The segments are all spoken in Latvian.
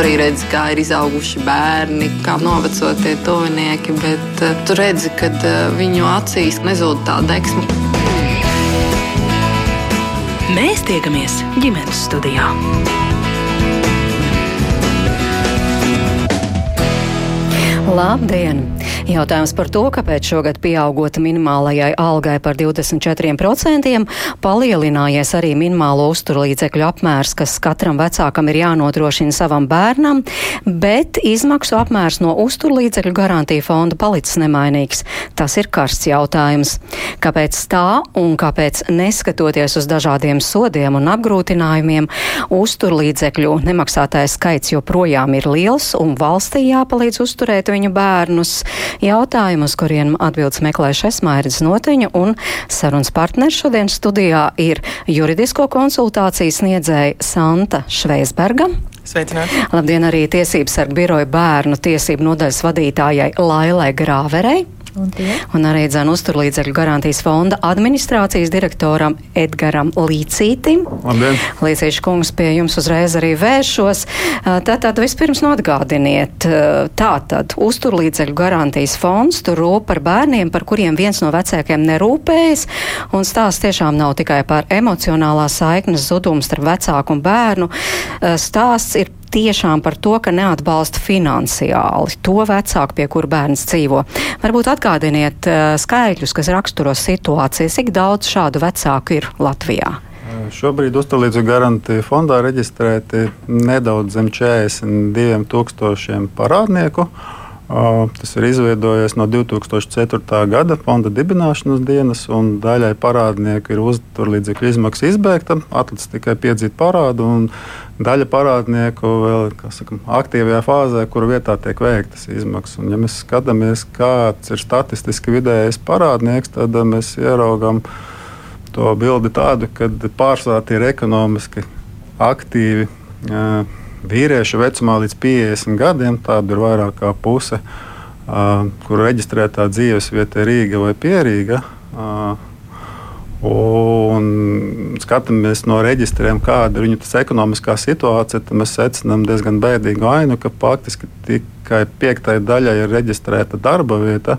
Tu arī redzi, kā ir izauguši bērni, kā noveco tie tuvinieki, bet uh, tu redzi, ka uh, viņu acīs nezūd tā deksme. Mēs tiekamies ģimenes studijā. Labdien! Jautājums par to, kāpēc šogad pieaugot minimālajai algai par 24%, palielinājies arī minimālo uzturlīdzekļu apmērs, kas katram vecākam ir jānodrošina savam bērnam, bet izmaksu apmērs no uzturlīdzekļu garantija fonda palicis nemainīgs. Tas ir karsts jautājums. Kāpēc tā un kāpēc neskatoties uz dažādiem sodiem un apgrūtinājumiem, uzturlīdzekļu nemaksātais skaits joprojām ir liels un valstī jāpalīdz uzturēt viņu bērnus? Jautājumu, uz kuriem atbildes meklēšu Esmairdz Noteņa un sarunas partneri šodien studijā ir juridisko konsultāciju sniedzēja Santa Šveisberga. Sveicināti! Labdien arī Tiesības sargu biroja bērnu tiesību nodaļas vadītājai Lailai Grāverei. Un arī dzēnu uzturlīdzekļu garantijas fonda administrācijas direktoram Edgaram Līcītim. Labdien! Līcīšu kungs pie jums uzreiz arī vēršos. Tātad vispirms nodgādiniet, tātad uzturlīdzekļu garantijas fonds tur rūp par bērniem, par kuriem viens no vecākiem nerūpējas. Un stāsts tiešām nav tikai par emocionālā saiknes zudumu starp vecāku un bērnu. Stāsts ir tiešām par to, ka neatbalsta finansiāli to vecāku, pie kura bērns dzīvo. Varbūt atgādiniet uh, skaitļus, kas raksturo situāciju, cik daudz šādu vecāku ir Latvijā. Šobrīd uzturlīdzību garantiju fondā reģistrēti nedaudz zem 42 tūkstošiem parādnieku. Tas ir izveidojies no 2004. gada fonda dibināšanas dienas, un daļai parādnieku ir uzturlīdzekļu izmaksu izbeigta, atlicis tikai piedzīt parādu, un daļa parādnieku vēl saka, aktīvajā fāzē, kur vietā tiek veiktas izmaksas. Un, ja mēs skatāmies, kāds ir statistiski vidējais parādnieks, tad mēs ieraugām to bildi tādu, ka pārsvarā tie ir ekonomiski aktīvi. Uh, vīriešu vecumā līdz 50 gadiem, tāda ir vairāk kā puse, uh, kur reģistrētā dzīvesvieta ir Rīga vai Pierīga. Uh, un skatāmies no reģistriem, kāda ir viņu ekonomiskā situācija, tad mēs secinām diezgan bēdīgu ainu, ka faktiski tikai piektai daļai ir reģistrēta darba vieta.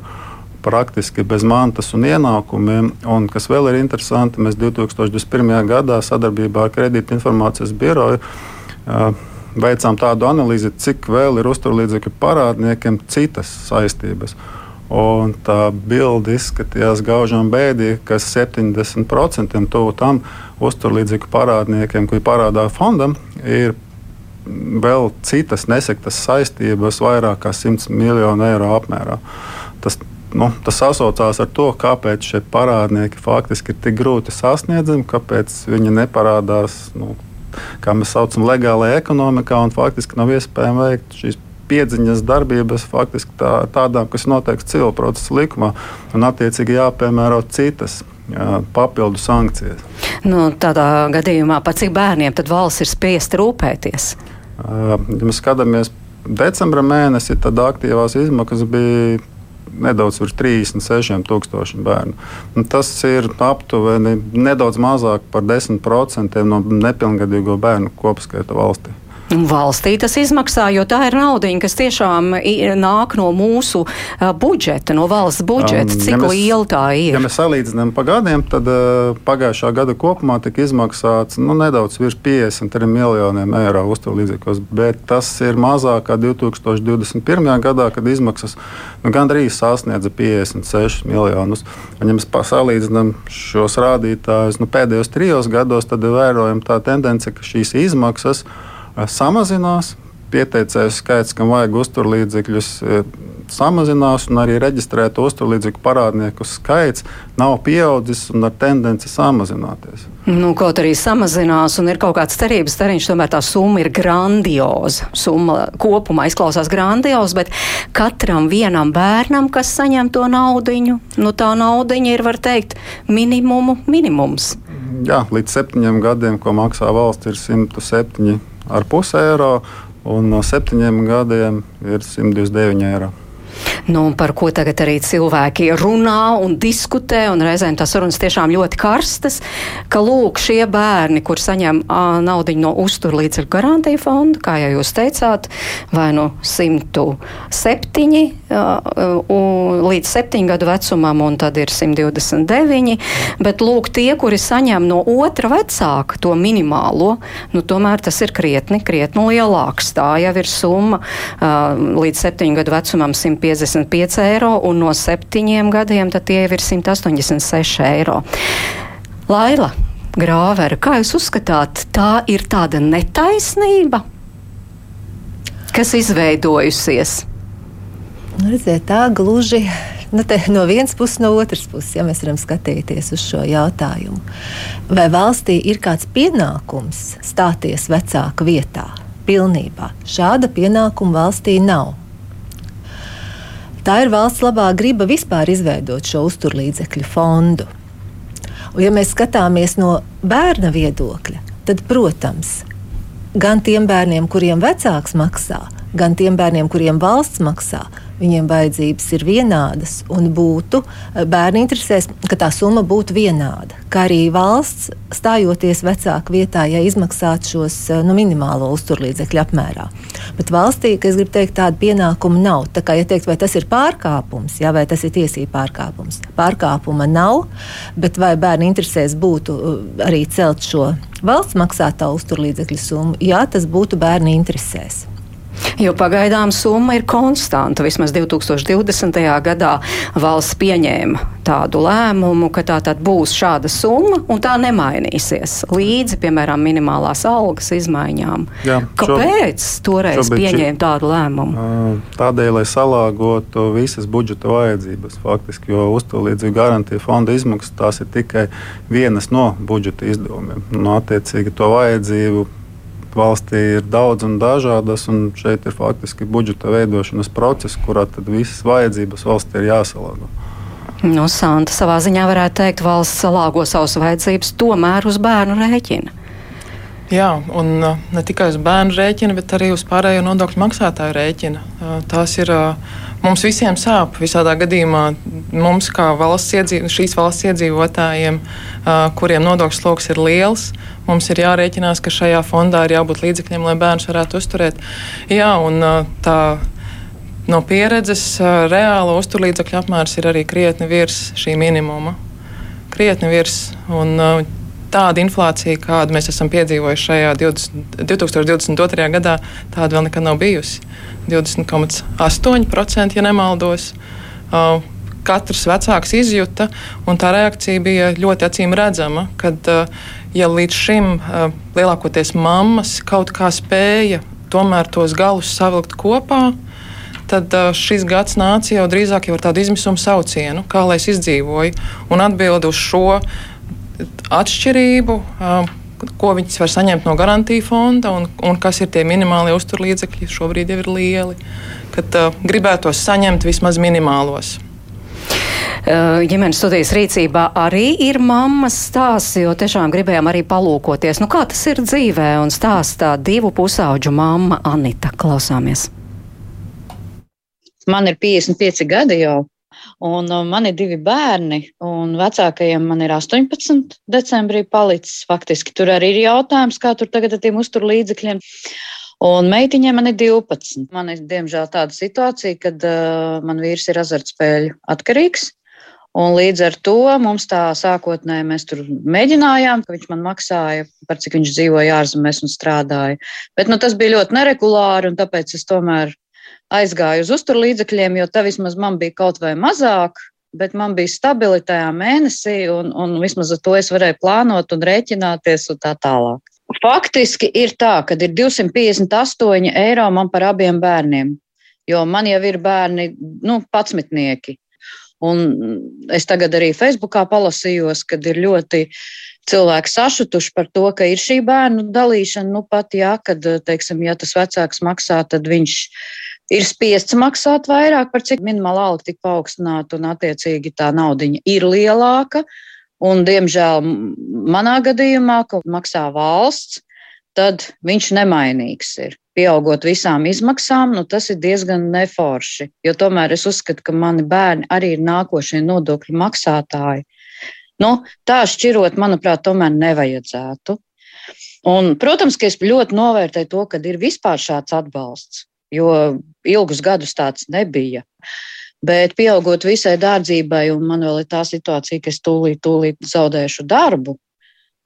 Praktiski bez mantas un ienākumiem. Un, kas vēl ir interesanti, mēs 2021. gadā sadarbībā ar Kredītinformācijas biroju uh, veicām tādu analīzi, cik vēl ir uzturlīdzekļu parādniekiem citas saistības. Un tā bilde izskatījās gaužām bēdīgi, ka 70% tuvu tam uzturlīdzekļu parādniekiem, kuri parādā fondam, ir vēl citas nesektas saistības vairāk kā 100 miljonu eiro apmērā. Tas, nu, tas sasaucās ar to, kāpēc šie parādnieki faktiski ir tik grūti sasniedzami, kāpēc viņi neparādās nu, kā mēs saucam, legālajā ekonomikā, un faktiski nav iespējams veikt šīs piedziņas darbības faktiski tā, tādām, kas noteikts civil procesa likumā, un attiecīgi jāpiemēro citas. Jā, papildu sankcijas. Nu, tādā gadījumā par cik bērniem tad valsts ir spiesta rūpēties? Ja mēs skatāmies decembra mēnesi, tad aktīvās izmaksas bija nedaudz virs 36 tūkstošiem bērnu. Un tas ir aptuveni nedaudz mazāk par 10% no nepilngadīgo bērnu kopskaita valstī. Valstī tas izmaksā, jo tā ir nauda, kas tiešām nāk no mūsu uh, budžeta, no valsts budžeta. Cik ja mēs, liela tā ir? Ja mēs salīdzinām pa gadiem, tad uh, pagājušā gada kopumā tika izmaksāts nu, nedaudz virs 53 miljoniem eiro uzturlīdzekļos, bet tas ir mazāk kā 2021. gadā, kad izmaksas nu, gandrīz sasniedza 56 miljonus. Un, ja mēs salīdzinām šos rādītājus nu, pēdējos trijos gados, tad ir vērojama tā tendence, ka šīs izmaksas ir samazinās. Pieteicēju skaits, kam vajag uzturlīdzekļus, eh, samazinās, un arī reģistrēto uzturlīdzekļu parādnieku skaits nav pieaudzis un ar tendenci samazināties. Nu, kaut arī samazinās, un ir kaut kāds cerības termiņš, tomēr tā summa ir grandioza. Summa kopumā izklausās grandioza, bet katram vienam bērnam, kas saņem to naudiņu, nu tā naudiņa ir, var teikt, minimumu minimums. Jā, līdz septiņiem gadiem, ko maksā valsts, ir 107 ar pusi eiro, un no septiņiem gadiem ir 129 eiro. Nu, par ko tagad arī cilvēki runā un diskutē, un reizēm tās sarunas tiešām ļoti karstas, ka lūk, šie bērni, kur saņem naudu no uzturlīdzekļu garantija fonda, kā jau jūs teicāt, vai no 107 līdz 7 gadu vecumam, un tad ir 129, bet lūk, tie, kuri saņem no otra vecāka to minimālo, nu, tomēr tas ir krietni, krietni lielāks. Tā jau ir summa līdz 7 gadu vecumam 155 eiro, un no 7 gadiem tie ir 186 eiro. Laila Grāvera, kā jūs uzskatāt, tā ir tāda netaisnība, kas izveidojusies? Nu, redziet, tā gluži nu, no vienas puses, no otras puses, ja mēs varam skatīties uz šo jautājumu. Vai valstī ir kāds pienākums stāties vecāka vietā? Pilnībā. Šāda pienākuma valstī nav. Tā ir valsts labā griba vispār izveidot šo uzturlīdzekļu fondu. Un, ja mēs skatāmies no bērna viedokļa, tad, protams, gan tiem bērniem, kuriem vecāks maksā, gan tiem bērniem, kuriem valsts maksā, viņiem vajadzības ir vienādas un būtu eh, bērnu interesēs, ka tā summa būtu vienāda. Kā arī valsts stājoties vecāku vietā, ja izmaksātu šos eh, nu, minimālo uzturlīdzekļu apmērā. Bet valstī, kas grib teikt, tāda pienākuma nav. Tā kā ja teikt, vai tas ir pārkāpums, jā, vai tas ir tiesība pārkāpums. Pārkāpuma nav, bet vai bērnu interesēs būtu eh, arī celt šo valsts maksātā uzturlīdzekļu summu, jā, tas būtu bērnu interesēs. Jo pagaidām summa ir konstanta. Vismaz 2020. gadā valsts pieņēma tādu lēmumu, ka tā tad būs šāda summa un tā nemainīsies līdzi, piemēram, minimālās algas izmaiņām. Jā, Kāpēc šo, toreiz pieņēma tādu lēmumu? Tādēļ, lai salāgotu visas budžeta vajadzības, faktiski, jo uzturlīdzību garantija fonda izmaksas tās ir tikai vienas no budžeta izdevumiem. No nu, attiecīgi to vajadzību valstī ir daudz un dažādas, un šeit ir faktiski budžeta veidošanas process, kurā visas vajadzības valstī ir jāsalāgo. Nu, Santa savā ziņā varētu teikt, valsts salāgo savas vajadzības tomēr uz bērnu rēķina. Jā, un uh, ne tikai uz bērnu rēķina, bet arī uz pārējo nodokļu maksātāju rēķina. Uh, tās ir uh, mums visiem sāp. Visādā gadījumā mums, kā valsts iedzīv, šīs valsts iedzīvotājiem, kuriem nodokļu sloks ir liels, mums ir jārēķinās, ka šajā fondā ir jābūt līdzekļiem, lai bērns varētu uzturēt. Jā, un tā. No pieredzes reāla uzturlīdzekļu apmērs ir arī krietni virs šī minimuma. Krietni virs. Un, tāda inflācija, kādu mēs esam piedzīvojuši šajā 20, 2022. gadā, tāda vēl nekad nav bijusi. 20,8%, ja nemaldos. Uh, katrs vecāks izjuta, un tā reakcija bija ļoti acīm redzama, kad uh, ja līdz šim uh, lielākoties mammas kaut kā spēja tomēr tos galus savilkt kopā, tad šis gads nāca jau drīzāk jau ar tādu izmisumu saucienu, kā lai es izdzīvoju. Un atbildi uz šo atšķirību, ko viņas var saņemt no garantija fonda un, un kas ir tie minimālie uzturlīdzekļi, šobrīd jau ir lieli. Kad uh, gribētos saņemt vismaz minimālos. Ģimenes studijas rīcībā arī ir mammas stāsts, jo tiešām gribējām arī palūkoties, nu kā tas ir dzīvē, un stāstā divu pusauģu mamma Anita. Klausāmies! Man ir 55 gadi jau, Un uh, man ir divi bērni, un vecākajiem man ir 18 decembrī palicis. Faktiski tur arī ir jautājums, kā tur tagad ar tiem uzturlīdzekļiem. Un meitiņai man ir 12. Man ir diemžēl tāda situācija, kad uh, man vīrs ir azartspēļu atkarīgs. Un līdz ar to mums tā sākotnēji mēs tur mēģinājām, ka viņš man maksāja par cik viņš dzīvoja ārzemēs un strādāja. Bet nu, tas bija ļoti neregulāri, un tāpēc es tomēr aizgāju uz uzturlīdzekļiem, jo tā vismaz man bija kaut vai mazāk, bet man bija stabili tajā mēnesī, un, un vismaz ar to es varēju plānot un rēķināties un tā tālāk. Faktiski ir tā, ka ir 258 eiro man par abiem bērniem, jo man jau ir bērni, nu, patsmitnieki. Un es tagad arī Facebookā palasījos, kad ir ļoti cilvēki sašutuši par to, ka ir šī bērnu dalīšana. Nu, pat jā, kad, teiksim, ja tas vecāks maksā, tad viņš ir spiests maksāt vairāk, par cik minimāla alga tika paaugstināta, un attiecīgi tā naudiņa ir lielāka. Un, diemžēl manā gadījumā, ko maksā valsts, tad viņš nemainīgs ir. Pieaugot visām izmaksām, nu, tas ir diezgan neforši. Jo tomēr es uzskatu, ka mani bērni arī ir nākošie nodokļu maksātāji. Nu, tā šķirot, manuprāt, tomēr nevajadzētu. Un, protams, ka es ļoti novērtēju to, ka ir vispār šāds atbalsts, jo ilgus gadus tāds nebija. Bet, pieaugot visai dārdzībai, un man vēl ir tā situācija, ka es tūlīt, tūlīt zaudēšu darbu,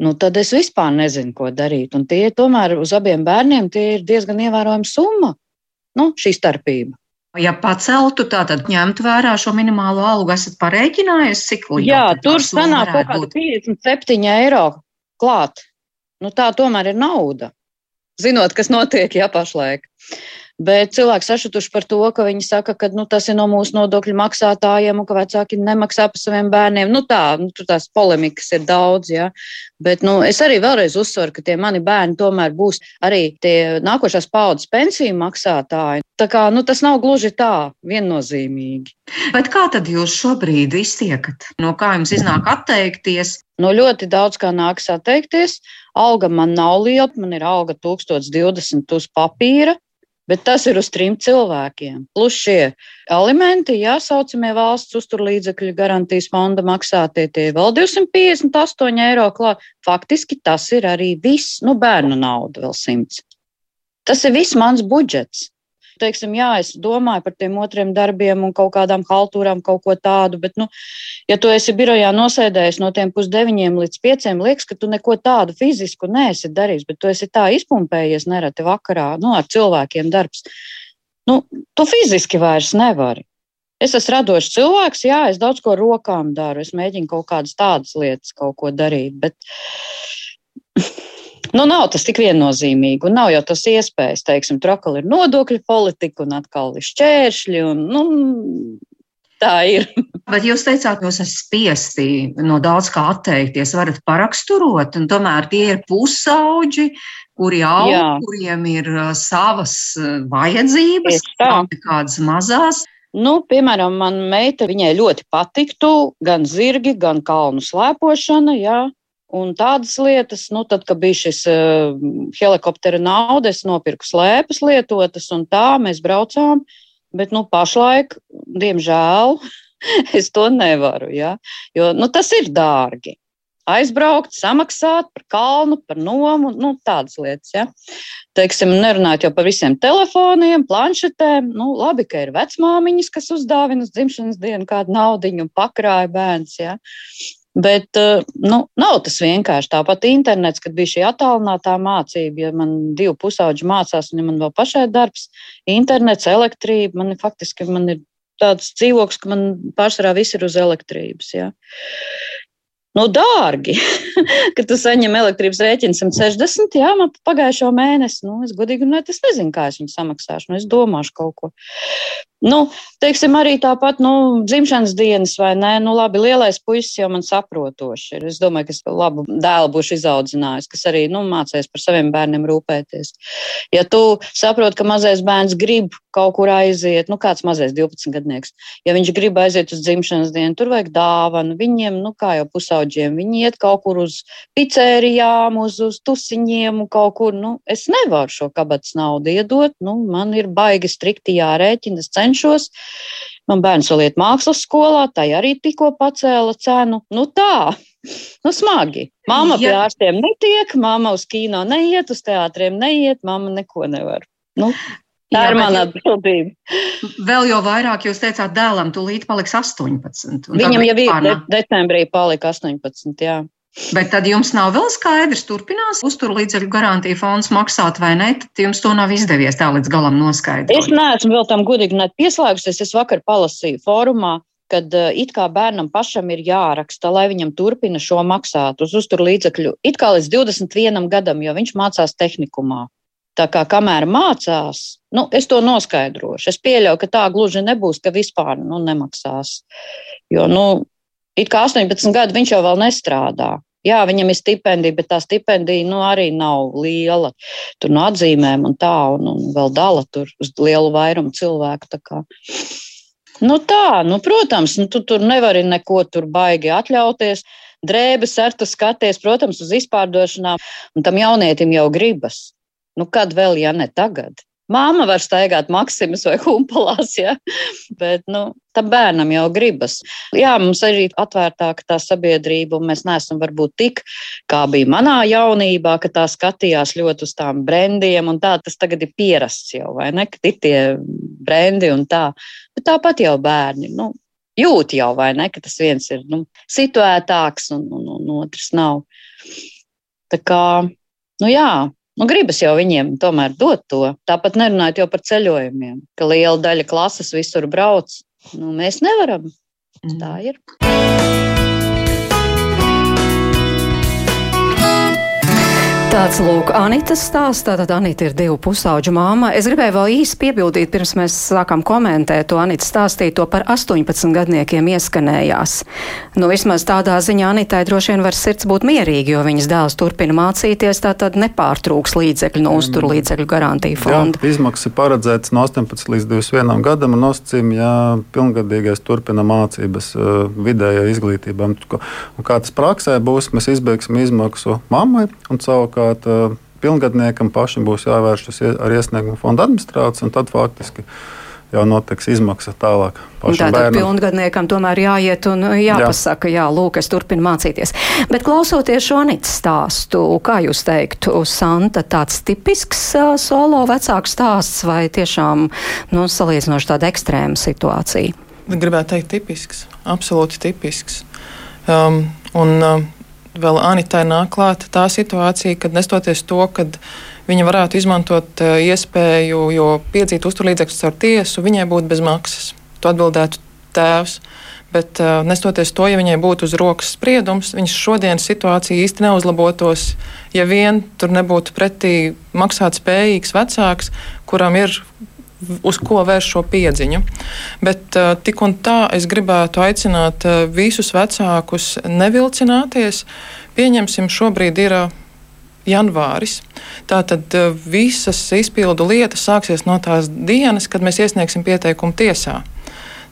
nu, tad es vispār nezinu, ko darīt. Un tie tomēr uz abiem bērniem ir diezgan ievērojama summa, nu, šī starpība. Ja paceltu, tad ņemtu vērā šo minimālo algu, esat parēķinājies, cik liela Jā, tur sanāk kaut kāda 57 eiro klāt. Nu, tā tomēr ir nauda. Zinot, kas notiek, ja pašlaik. Bet cilvēki sašutuši par to, ka viņi saka, ka nu, tas ir no mūsu nodokļu maksātājiem un ka vecāki nemaksā par saviem bērniem. Nu, tā, nu, tur tās polemikas ir daudz. Ja? Bet nu, es arī vēlreiz uzsveru, ka tie mani bērni tomēr būs arī tie nākošās paudzes pensiju maksātāji. Tā kā nu, tas nav gluži tā viennozīmīgi. Bet kā tad jūs šobrīd iztiekat? No kā jums iznāk atteikties? No ļoti daudz kā nāks atteikties. Alga man nav liela, man ir alga 1020 uz papīra. Bet tas ir uz trim cilvēkiem. Plus šie alimenti, jā, saucamie valsts uzturlīdzekļu garantijas fonda maksātie, tie vēl 258 eiro klāt. Faktiski tas ir arī viss, nu, bērnu nauda vēl simts. Tas ir viss mans budžets teiksim, jā, es domāju par tiem otriem darbiem un kaut kādām haltūrām, kaut ko tādu, bet, nu, ja tu esi birojā nosēdējis no tiem pusdeviņiem līdz pieciem, liekas, ka tu neko tādu fizisku neesi darījis, bet tu esi tā izpumpējies nereti vakarā, nu, ar cilvēkiem darbs. Nu, tu fiziski vairs nevari. Es esmu radošs cilvēks, jā, es daudz ko rokām daru, es mēģinu kaut kādas tādas lietas, kaut ko darīt, bet Nu, nav tas tik viennozīmīgi, un nav jau tas iespējas, teiksim, tur atkal ir nodokļu politika, un atkal ir šķēršļi, un nu, tā ir. Bet jūs teicāt, jūs esat spiesti no daudz kā atteikties, varat paraksturot, un tomēr tie ir pusauģi, kuri aug, Jā. kuriem ir uh, savas uh, vajadzības, kādas mazās. Nu, piemēram, man meita, viņai ļoti patiktu gan zirgi, gan kalnu slēpošana, jā, Un tādas lietas, nu, tad, kad bija šis uh, helikoptera nauda, es nopirku slēpes lietotas, un tā mēs braucām. Bet nu, pašlaik, diemžēl, es to nevaru. Ja? Jo nu, tas ir dārgi. Aizbraukt, samaksāt par kalnu, par nomu, nu, tādas lietas. Ja? Teiksim, nerunājot jau par visiem telefoniem, planšetēm. Nu, labi, ka ir vecmāmiņas, kas uzdāvina uz dzimšanas dienu kādu naudu un pakrāja bērns. Ja? Bet eh, nu, nav tas vienkārši tāpat internets, kad bija šī attālinātā mācība. Ja man divi pusauģi mācās, un ja man vēl pašai darbs, internets, elektrība, man ir faktiski man ir tāds dzīvoklis, ka man pārsvarā viss ir uz elektrības. Ja. Nu, dārgi, kad tu saņem elektrības rēķinu 160, jā, man pagājušo mēnesi, nu, es godīgi runāju, es nezinu, kā es viņu samaksāšu, nu, es domāšu kaut ko. Nu, teiksim, arī tāpat, nu, dzimšanas dienas vai nē, nu, labi, lielais puisis jau man saprotoši ir. Es domāju, ka es labu dēlu būšu izaudzinājis, kas arī, nu, mācēs par saviem bērniem rūpēties. Ja tu saproti, ka mazais bērns grib kaut kur aiziet, nu, kāds mazais 12 gadnieks, ja viņš grib aiziet uz dzimšanas dienu, tur vajag dāvanu. Viņiem, nu, kā jau pusauģiem, viņi iet kaut kur uz pizzērijām, uz, uz tusiņiem, kaut kur, nu, es nevaru šo kabatas naudu iedot, nu, man ir baigi strikti jārēķina, es cenšos. Man bērns vēl iet mākslas skolā, tai arī tikko pacēla cenu. Nu tā, nu smagi. Māma pie ārstiem netiek, māma uz kino neiet, uz teātriem neiet, māma neko nevar. Nu, Tā Jā, ir mana atbildība. Vēl jau vairāk jūs teicāt, dēlam, tūlīt paliks 18. Viņam jau bija de decembrī palika 18. Jā. Bet tad jums nav vēl skaidrs, turpinās uzturlīdzekļu garantija fonds maksāt vai ne, tad jums to nav izdevies tā līdz galam noskaidrot. Es neesmu vēl tam gudīgi net pieslēgusies. Es vakar palasīju fórumā, kad uh, it kā bērnam pašam ir jāraksta, lai viņam turpina šo maksāt uz uzturlīdzekļu it kā līdz 21 gadam, jo viņš mācās tehnikumā. Tā kā kamēr mācās, nu, es to noskaidrošu. Es pieļauju, ka tā gluži nebūs, ka vispār nu, nemaksās. Jo, nu, it kā 18 gadu viņš jau vēl nestrādā. Jā, viņam ir stipendija, bet tā stipendija nu, arī nav liela. Tur no atzīmēm un tā, un, un vēl dala tur uz lielu vairumu cilvēku. Tā. Nu tā, nu, protams, nu, tu tur nevari neko tur baigi atļauties. drēbes ar tu skaties, protams, uz izpārdošanām, un tam jaunietim jau gribas. Nu, kad vēl, ja ne tagad? Māma var staigāt maksimas vai humpalās, ja? bet nu, tam bērnam jau gribas. Jā, mums arī atvērtāka tā sabiedrība, un mēs neesam varbūt tik, kā bija manā jaunībā, ka tā skatījās ļoti uz tām brendiem, un tā tas tagad ir pierasts jau, vai ne, ka ir tie brendi un tā. Bet tāpat jau bērni, nu, jūt jau, vai ne, ka tas viens ir nu, situētāks un, un, un otrs nav. Tā kā, nu jā, Nu, gribas jau viņiem tomēr dot to. Tāpat nerunājot jau par ceļojumiem, ka liela daļa klases visur brauc. Nu, mēs nevaram. Tā mm. ir. Tāds lūk, Anitas stāsts. Tātad Anita ir divu pusauģu māma. Es gribēju vēl īsi piebildīt, pirms mēs sākam komentēt to Anita stāstīja, to par 18 gadniekiem ieskanējās. Nu, vismaz tādā ziņā Anitai droši vien var sirds būt mierīgi, jo viņas dēls turpina mācīties, tātad nepārtrūks līdzekļu no uzturu līdzekļu garantiju fonda. Jā, izmaksas ir paredzētas no 18 līdz 21 gadam un nosacījumi, ja pilngadīgais turpina mācības vidējā izglītībā. Un kā tas praksē būs, mēs izbeigsim izmaksu mammai un savukārt savukārt pilngadniekam pašam būs jāvēršas ar iesniegumu fonda administrāciju, un tad faktiski jau notiks izmaksa tālāk. Tātad pilngadniekam tomēr jāiet un jāpasaka, jā, lūk, es turpinu mācīties. Bet klausoties šo Anītas stāstu, kā jūs teiktu, Santa, tāds tipisks uh, solo vecāks stāsts vai tiešām, nu, salīdzinoši tāda ekstrēma situācija? Gribētu teikt tipisks, absolūti tipisks. Um, un, um, vēl Anitai nāk klāta tā situācija, kad nestoties to, ka viņa varētu izmantot eh, iespēju, jo piedzīt uzturlīdzekļus caur tiesu, viņai būtu bez maksas. To atbildētu tēvs. Bet, uh, nestoties to, ja viņai būtu uz rokas spriedums, viņas šodienas situācija īsti neuzlabotos, ja vien tur nebūtu pretī maksāt spējīgs vecāks, kuram ir uz ko vērst šo piedziņu. Bet uh, tik un tā es gribētu aicināt uh, visus vecākus nevilcināties. Pieņemsim, šobrīd ir uh, janvāris. Tātad visas izpildu lietas sāksies no tās dienas, kad mēs iesniegsim pieteikumu tiesā.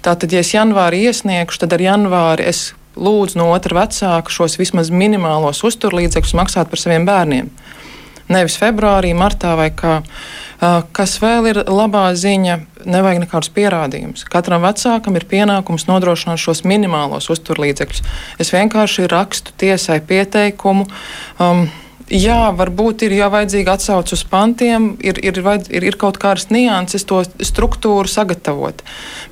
Tātad, ja es janvāri iesniegšu, tad ar janvāri es lūdzu no otra vecāka šos vismaz minimālos uzturlīdzekļus maksāt par saviem bērniem. Nevis februārī, martā vai kā. Kas vēl ir labā ziņa, nevajag nekādus pierādījumus. Katram vecākam ir pienākums nodrošināt šos minimālos uzturlīdzekļus. Es vienkārši rakstu tiesai pieteikumu. Um, Jā, varbūt ir jau vajadzīga atsauce uz pantiem, ir, ir, ir, ir kaut kādas nianses, to struktūru sagatavot.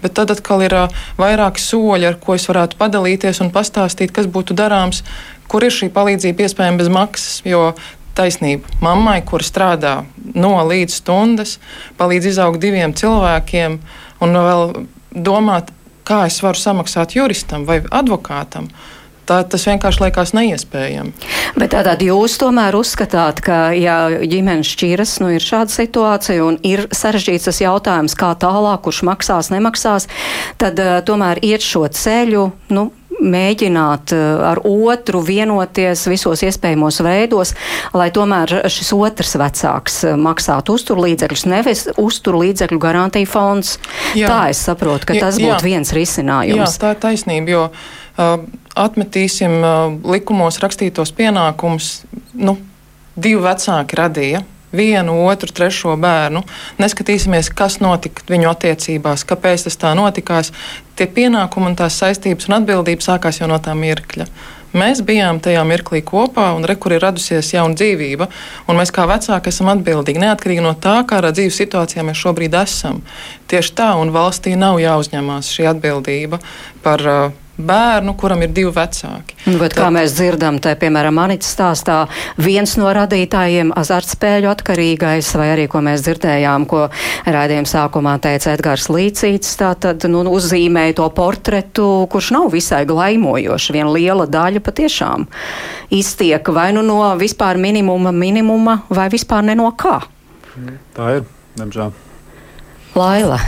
Bet tad atkal ir uh, vairāki soļi, ar ko es varētu padalīties un pastāstīt, kas būtu darāms, kur ir šī palīdzība iespējama bez maksas. Jo taisnība mammai, kur strādā no līdz stundas, palīdz izaugt diviem cilvēkiem un vēl domāt, kā es varu samaksāt juristam vai advokātam. Tā, tas vienkārši liekas neiespējami. Bet tātad jūs tomēr uzskatāt, ka, ja ģimenes šķiras, nu ir šāda situācija un ir sarežģīts tas jautājums, kā tālāk, kurš maksās, nemaksās, tad uh, tomēr iet šo ceļu, nu, mēģināt eh, ar otru vienoties visos iespējamos veidos, lai tomēr šis otrs vecāks eh, maksātu uzturlīdzekļus, nevis uzturlīdzekļu garantija fonds. Jā. Tā es saprotu, ka tas būtu viens risinājums. Jā, tā ir taisnība, jo uh, atmetīsim uh, likumos rakstītos pienākumus. Nu, divi vecāki radīja vienu, otru, trešo bērnu. Neskatīsimies, kas notika viņu attiecībās, kāpēc tas tā notikās. Tie pienākumi un tās saistības un atbildības sākās jau no tā mirkļa. Mēs bijām tajā mirklī kopā, un re, kur ir radusies jauna dzīvība, mēs kā vecāki esam atbildīgi, neatkarīgi no tā, kādā dzīves situācijā mēs šobrīd esam. Tieši tā, un valstī nav jāuzņemās šī atbildība par uh, bērnu, kuram ir divi vecāki. Nu, bet, Tad, kā mēs dzirdam, te, piemēram, Anita stāstā, viens no radītājiem azartspēļu atkarīgais, vai arī, ko mēs dzirdējām, ko rādījuma sākumā teica Edgars Līcīts, tā tad nu, uzzīmēja to portretu, kurš nav visai glaimojošs. Viena liela daļa patiešām iztiek vai nu no vispār minimuma minimuma, vai vispār ne no kā. Tā ir, diemžēl. Laila.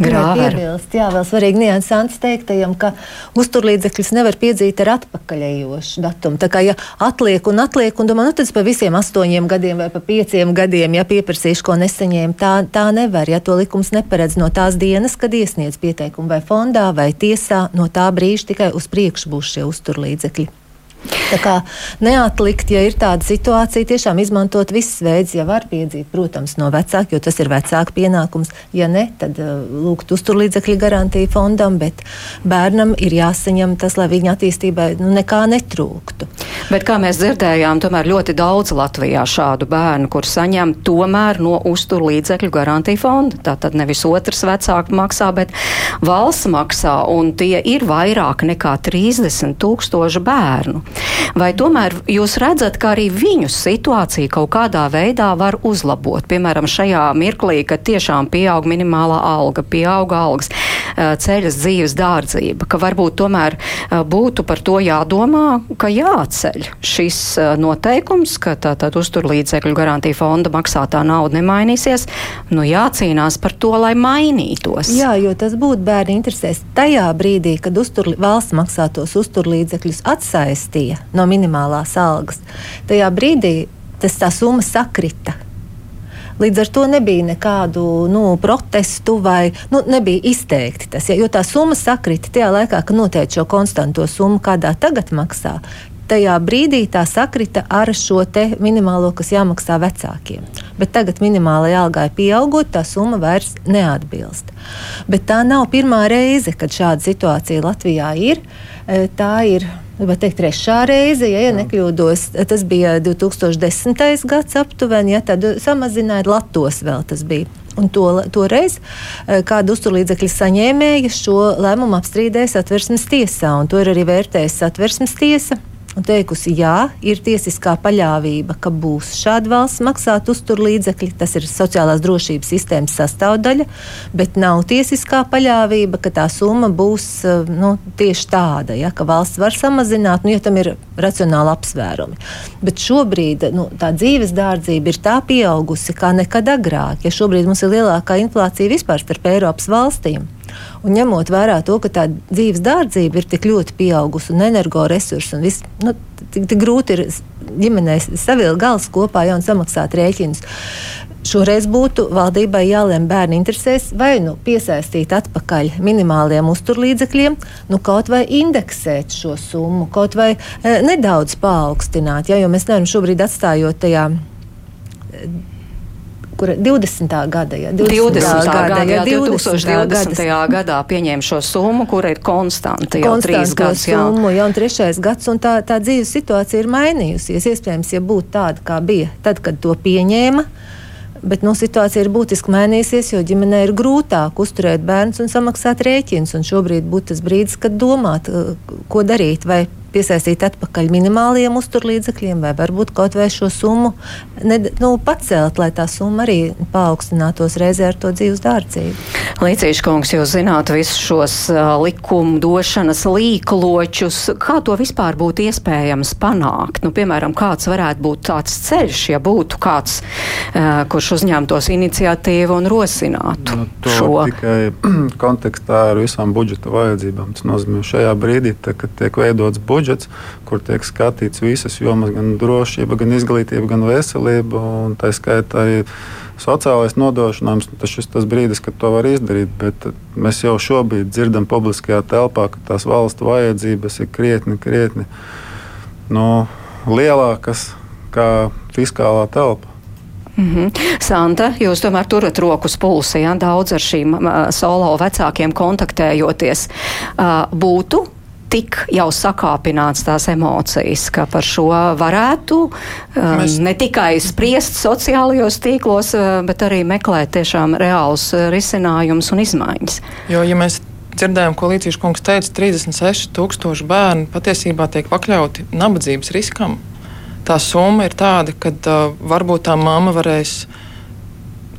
Piebilst, jā, vēl svarīgi niansants teiktajam, ka uzturlīdzekļus nevar piedzīt ar atpakaļējošu datumu. Tā kā ja atliek un atliek, un domā, nu tad pa visiem astoņiem gadiem vai pa pieciem gadiem, ja pieprasīšu, ko nesaņēmu, tā, tā nevar. Ja to likums neparedz no tās dienas, kad iesniedz pieteikumu vai fondā vai tiesā, no tā brīža tikai uz priekšu būs šie uzturlīdzekļi. Tā kā neatlikt, ja ir tāda situācija, tiešām izmantot visas veids, ja var piedzīt, protams, no vecāka, jo tas ir vecāka pienākums. Ja ne, tad uh, lūgt uzturlīdzekļu garantiju fondam, bet bērnam ir jāsaņem tas, lai viņa attīstībai nu, nekā netrūktu. Bet kā mēs dzirdējām, tomēr ļoti daudz Latvijā šādu bērnu, kur saņem tomēr no uzturlīdzekļu garantiju fonda. Tātad nevis otrs vecāks maksā, bet valsts maksā, un tie ir vairāk nekā 30 tūkstoši bērnu. Vai tomēr jūs redzat, ka arī viņu situācija kaut kādā veidā var uzlabot? Piemēram, šajā mirklī, kad tiešām pieaug minimālā alga, pieaug algas, ceļas dzīves dārdzība, ka varbūt tomēr būtu par to jādomā, ka jāceļ šis noteikums, ka tātad uzturlīdzekļu garantija fonda maksātā nauda nemainīsies, nu jācīnās par to, lai mainītos. Jā, jo tas būtu bērnu interesēs. Tajā brīdī, kad uztur, valsts maksātos uzturlīdzekļus atsaistīja no minimālās algas, tajā brīdī tas tā summa sakrita. Līdz ar to nebija nekādu nu, protestu vai nu, nebija izteikti tas. Ja, jo tā summa sakrita tajā laikā, kad noteica šo konstanto summu, kādā tagad maksā. Tajā brīdī tā sakrita ar šo minimālo, kas jāmaksā vecākiem. Bet tagad minimālajai algai pieaugot, tā summa vairs neatbilst. Bet tā nav pirmā reize, kad šāda situācija Latvijā ir. Tā ir Gribu teikt, trešā reize, ja, ja nekļūdos, tas bija 2010. gads aptuveni, ja tad samazināja Latvijas vēl tas bija. Un to, toreiz kāda uzturlīdzekļa saņēmēja šo lēmumu apstrīdēja satversmes tiesā, un to ir arī vērtējusi satversmes tiesa un teikusi, jā, ir tiesiskā paļāvība, ka būs šāda valsts maksāt uzturlīdzekļi. Tas ir sociālās drošības sistēmas sastāvdaļa, bet nav tiesiskā paļāvība, ka tā summa būs nu, tieši tāda, ja, ka valsts var samazināt, nu, ja tam ir racionāli apsvērumi. Bet šobrīd nu, tā dzīves dārdzība ir tā pieaugusi kā nekad agrāk. Ja šobrīd mums ir lielākā inflācija vispār starp Eiropas valstīm. Un ņemot vērā to, ka tā dzīves dārdzība ir tik ļoti pieaugusi un energoresursi un viss, nu, tik, tik grūti ir ģimenei savilkt galus kopā ja, un samaksāt rēķinus. Šoreiz būtu valdībai jālem bērnu interesēs vai nu piesaistīt atpakaļ minimāliem uzturlīdzekļiem, nu kaut vai indeksēt šo summu, kaut vai e, nedaudz paaugstināt. Ja, jo mēs nevaram šobrīd atstājot tajā kur 20. gada, ja, 20. 20. gada, ja, 2020. Gadā, gadā pieņēma šo summu, kura ir konstanta jau trīs gadus. Summu, jā, un trešais gads, un tā, tā dzīves situācija ir mainījusies. Iespējams, ja būtu tāda, kā bija tad, kad to pieņēma. Bet nu, situācija ir būtiski mainījusies, jo ģimenei ir grūtāk uzturēt bērnus un samaksāt rēķinus. Šobrīd būtu tas brīdis, kad domāt, ko darīt. Vai piesaistīt atpakaļ minimāliem uzturlīdzekļiem, vai varbūt kaut vai šo summu ne, nu, pacelt, lai tā summa arī paaugstinātos reizē ar to dzīves dārdzību. Līdzīgs kungs, jūs zināt visus šos uh, likumu došanas līkločus. Kā to vispār būtu iespējams panākt? Nu, piemēram, kāds varētu būt tāds ceļš, ja būtu kāds, kurš uzņemtos iniciatīvu un rosinātu nu, šo? Tikai kontekstā ar visām budžeta vajadzībām. Tas nozīmē, šajā brīdī, tā, kad tiek veidots budžets, budžets, kur tiek skatīts visas jomas, gan drošība, gan izglītība, gan veselība. Tā skaitā arī sociālais nodrošinājums. Tas ir tas brīdis, kad to var izdarīt. Bet mēs jau šobrīd dzirdam publiskajā telpā, ka tās valsts vajadzības ir krietni, krietni nu, lielākas kā fiskālā telpa. Mm -hmm. Santa, jūs tomēr turat rokas pulsē, ja? daudz ar šīm uh, solo vecākiem kontaktējoties. Uh, būtu tik jau sakāpināts tās emocijas, ka par šo varētu um, Mēs... ne tikai spriest sociālajos tīklos, uh, bet arī meklēt tiešām reālus uh, risinājumus un izmaiņas. Jo, ja mēs dzirdējām, ko Līsīs kungs teica, 36,000 bērnu patiesībā tiek pakļauti nabadzības riskam. Tā summa ir tāda, ka uh, varbūt tā mamma varēs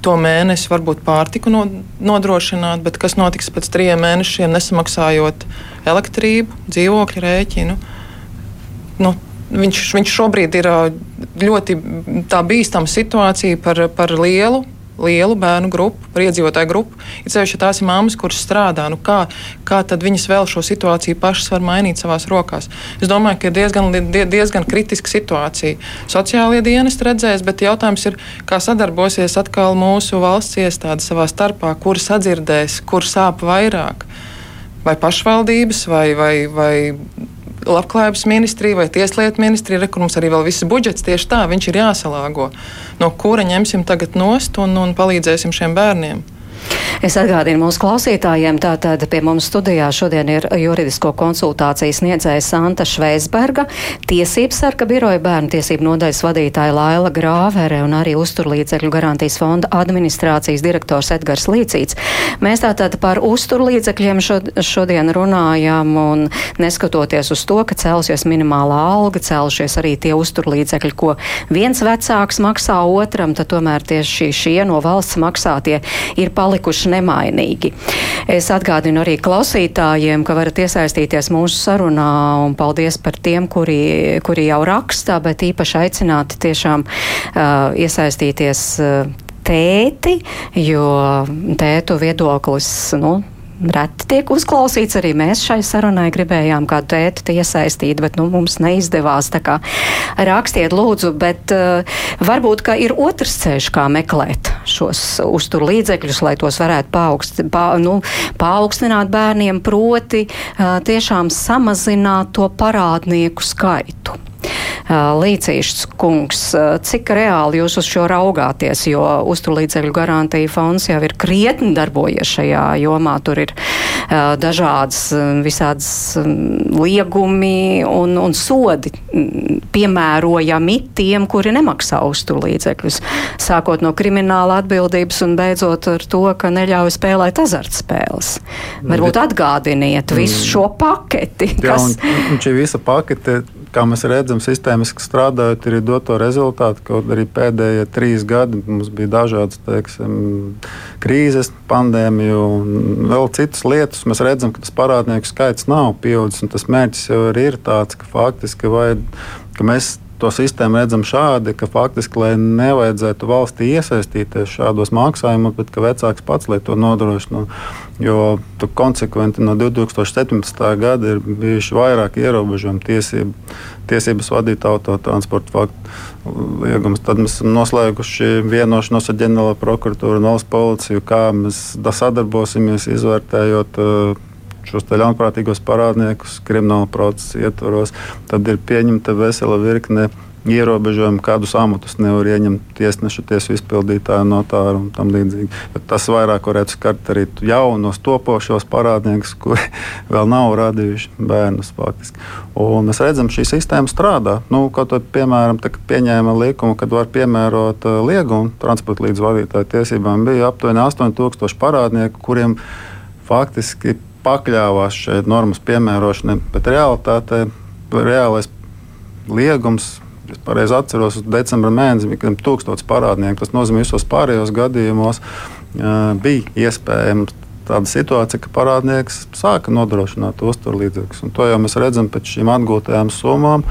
to mēnesi varbūt pārtiku nodrošināt, bet kas notiks pēc trim mēnešiem, nesamaksājot elektrību, dzīvokļu rēķinu? Nu, viņš, viņš šobrīd ir ļoti bīstama situācija par, par lielu lielu bērnu grupu, par iedzīvotāju grupu. Ir sevišķi, ja tās ir mammas, kuras strādā. Nu kā, kā tad viņas vēl šo situāciju pašas var mainīt savās rokās? Es domāju, ka ir diezgan, diezgan kritiska situācija. Sociālie dienesti redzēs, bet jautājums ir, kā sadarbosies atkal mūsu valsts iestādes savā starpā, kuras atdzirdēs, kur sāp vairāk. Vai pašvaldības, vai, vai, vai labklājības ministrija vai tieslietu ministrija, re, kur mums arī vēl viss budžets tieši tā, viņš ir jāsalāgo. No kura ņemsim tagad nost un, un palīdzēsim šiem bērniem? Es atgādinu mūsu klausītājiem, tātad pie mums studijā šodien ir juridisko konsultāciju sniedzēja Santa Šveisberga, tiesības sarga biroja bērnu tiesību nodaļas vadītāja Laila Grāvere un arī uzturlīdzekļu garantijas fonda administrācijas direktors Edgars Līcīts. Mēs tātad par uzturlīdzekļiem šodien runājam un neskatoties uz to, ka celsies minimālā alga, celšies arī tie uzturlīdzekļi, ko viens vecāks maksā otram, tad tomēr tieši šie no valsts maksātie ir palikuši palikuši nemainīgi. Es atgādinu arī klausītājiem, ka varat iesaistīties mūsu sarunā un paldies par tiem, kuri, kuri jau rakstā, bet īpaši aicināti tiešām uh, iesaistīties. Uh, tēti, jo tētu viedoklis, nu, reti tiek uzklausīts. Arī mēs šai sarunai gribējām kādu tēti iesaistīt, bet nu, mums neizdevās. Tā kā rakstiet lūdzu, bet uh, varbūt, ka ir otrs ceļš, kā meklēt šos uztur līdzekļus, lai tos varētu paaugst, pa, nu, paaugstināt bērniem, proti uh, tiešām samazināt to parādnieku skaitu. Līcīšs kungs, cik reāli jūs uz šo raugāties, jo uzturlīdzekļu garantija fonds jau ir krietni darbojies šajā jomā. Tur ir dažādas visādas liegumi un, un sodi piemērojami tiem, kuri nemaksā uzturlīdzekļus, sākot no krimināla atbildības un beidzot ar to, ka neļauj spēlēt azartspēles. Varbūt atgādiniet visu mm. šo paketi. Jā, kas... un, un šī visa pakete kā mēs redzam, sistēmiski strādājot, ir doto rezultātu. Kaut arī pēdējie trīs gadi mums bija dažādas teiksim, krīzes, pandēmija un vēl citas lietas. Mēs redzam, ka tas parādnieku skaits nav pieaudzis. Tas mērķis jau ir tāds, ka faktiski vajag, ka mēs to sistēmu redzam šādi, ka faktiski, lai nevajadzētu valstī iesaistīties šādos maksājumos, bet ka vecāks pats to nodrošina. Jo konsekventi no 2017. gada ir bijuši vairāk ierobežojumu tiesību, tiesības vadīt autotransporta faktu liegumus. Tad mēs esam noslēguši vienošanos ar ģenerālo prokuratūru un valsts policiju, kā mēs sadarbosimies, izvērtējot uh, šos ļaunprātīgos parādniekus krimināla procesa ietvaros, tad ir pieņemta vesela virkne ierobežojumi, kādus amatus nevar ieņemt tiesneša, tiesu izpildītāja, notāra un tam līdzīgi. Bet tas vairāk varētu skart arī jaunos topošos parādniekus, kuri vēl nav radījuši bērnus faktiski. Un mēs redzam, šī sistēma strādā. Nu, kaut kā piemēram, pieņēma likumu, kad var piemērot uh, liegumu transporta līdz vadītāju tiesībām, bija aptuveni 8000 parādnieku, kuriem faktiski pakļāvās šai normas piemērošanai, bet realitātē reālais liegums. Es pareizi atceros, ka decembrī mēnesī bija 1000 parādnieku. Tas nozīmē, ka visos pārējos gadījumos uh, bija iespējams tāda situācija, ka parādnieks sāka nodrošināt uzturlīdzekļus. To jau mēs redzam pēc šīm atgūtajām summām,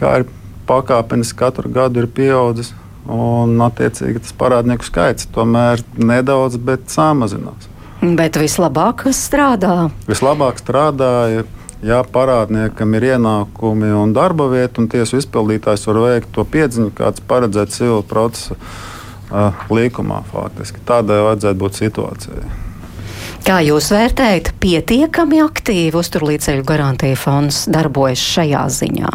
kā ir pakāpeniski katru gadu ir pieaudzis. Un, attiecīgi, tas parādnieku skaits tomēr nedaudz, bet samazinās. Bet vislabāk strādā? Vislabāk strādāja. Ja parādniekam ir ienākumi un darba vieta, un tiesu izpildītājs var veikt to piedziņu, kāds paredzēts civil procesa uh, likumā. Faktiski. Tādai vajadzētu būt situācijai. Kā jūs vērtējat, pietiekami aktīvi uzturlīdzekļu garantija fonds darbojas šajā ziņā?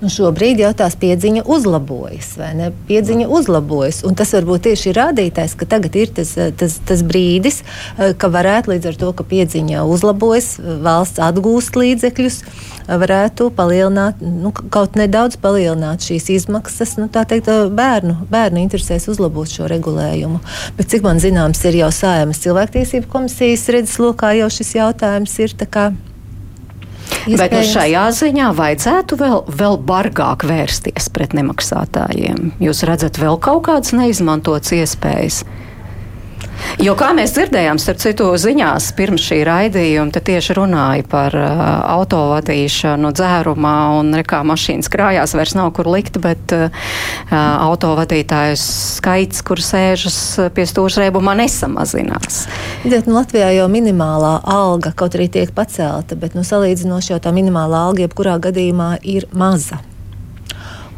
Nu, šobrīd jau tās piedziņa uzlabojas, vai ne? Piedziņa uzlabojas, un tas varbūt tieši ir rādītājs, ka tagad ir tas, tas, tas brīdis, eh, ka varētu līdz ar to, ka piedziņa uzlabojas, valsts atgūst līdzekļus, varētu palielināt, nu, kaut nedaudz palielināt šīs izmaksas, nu, tā teikt, bērnu, bērnu interesēs uzlabot šo regulējumu. Bet, cik man zināms, ir jau sājumas cilvēktiesību komisijas redzeslokā jau šis jautājums ir tā kā Iespējams. Bet nu, šajā ziņā vajadzētu vēl, vēl bargāk vērsties pret nemaksātājiem. Jūs redzat vēl kaut kādas neizmantotas iespējas. Jo, kā mēs dzirdējām, starp citu ziņās pirms šī raidījuma, te tieši runāja par uh, autovadīšanu dzērumā un rekā mašīnas krājās vairs nav kur likt, bet uh, autovadītāju skaits, kur sēžas pie stūršreibumā, nesamazinās. Diet, nu, Latvijā jau minimālā alga kaut arī tiek pacelta, bet nu, salīdzinoši jau tā minimālā alga jebkurā gadījumā ir maza.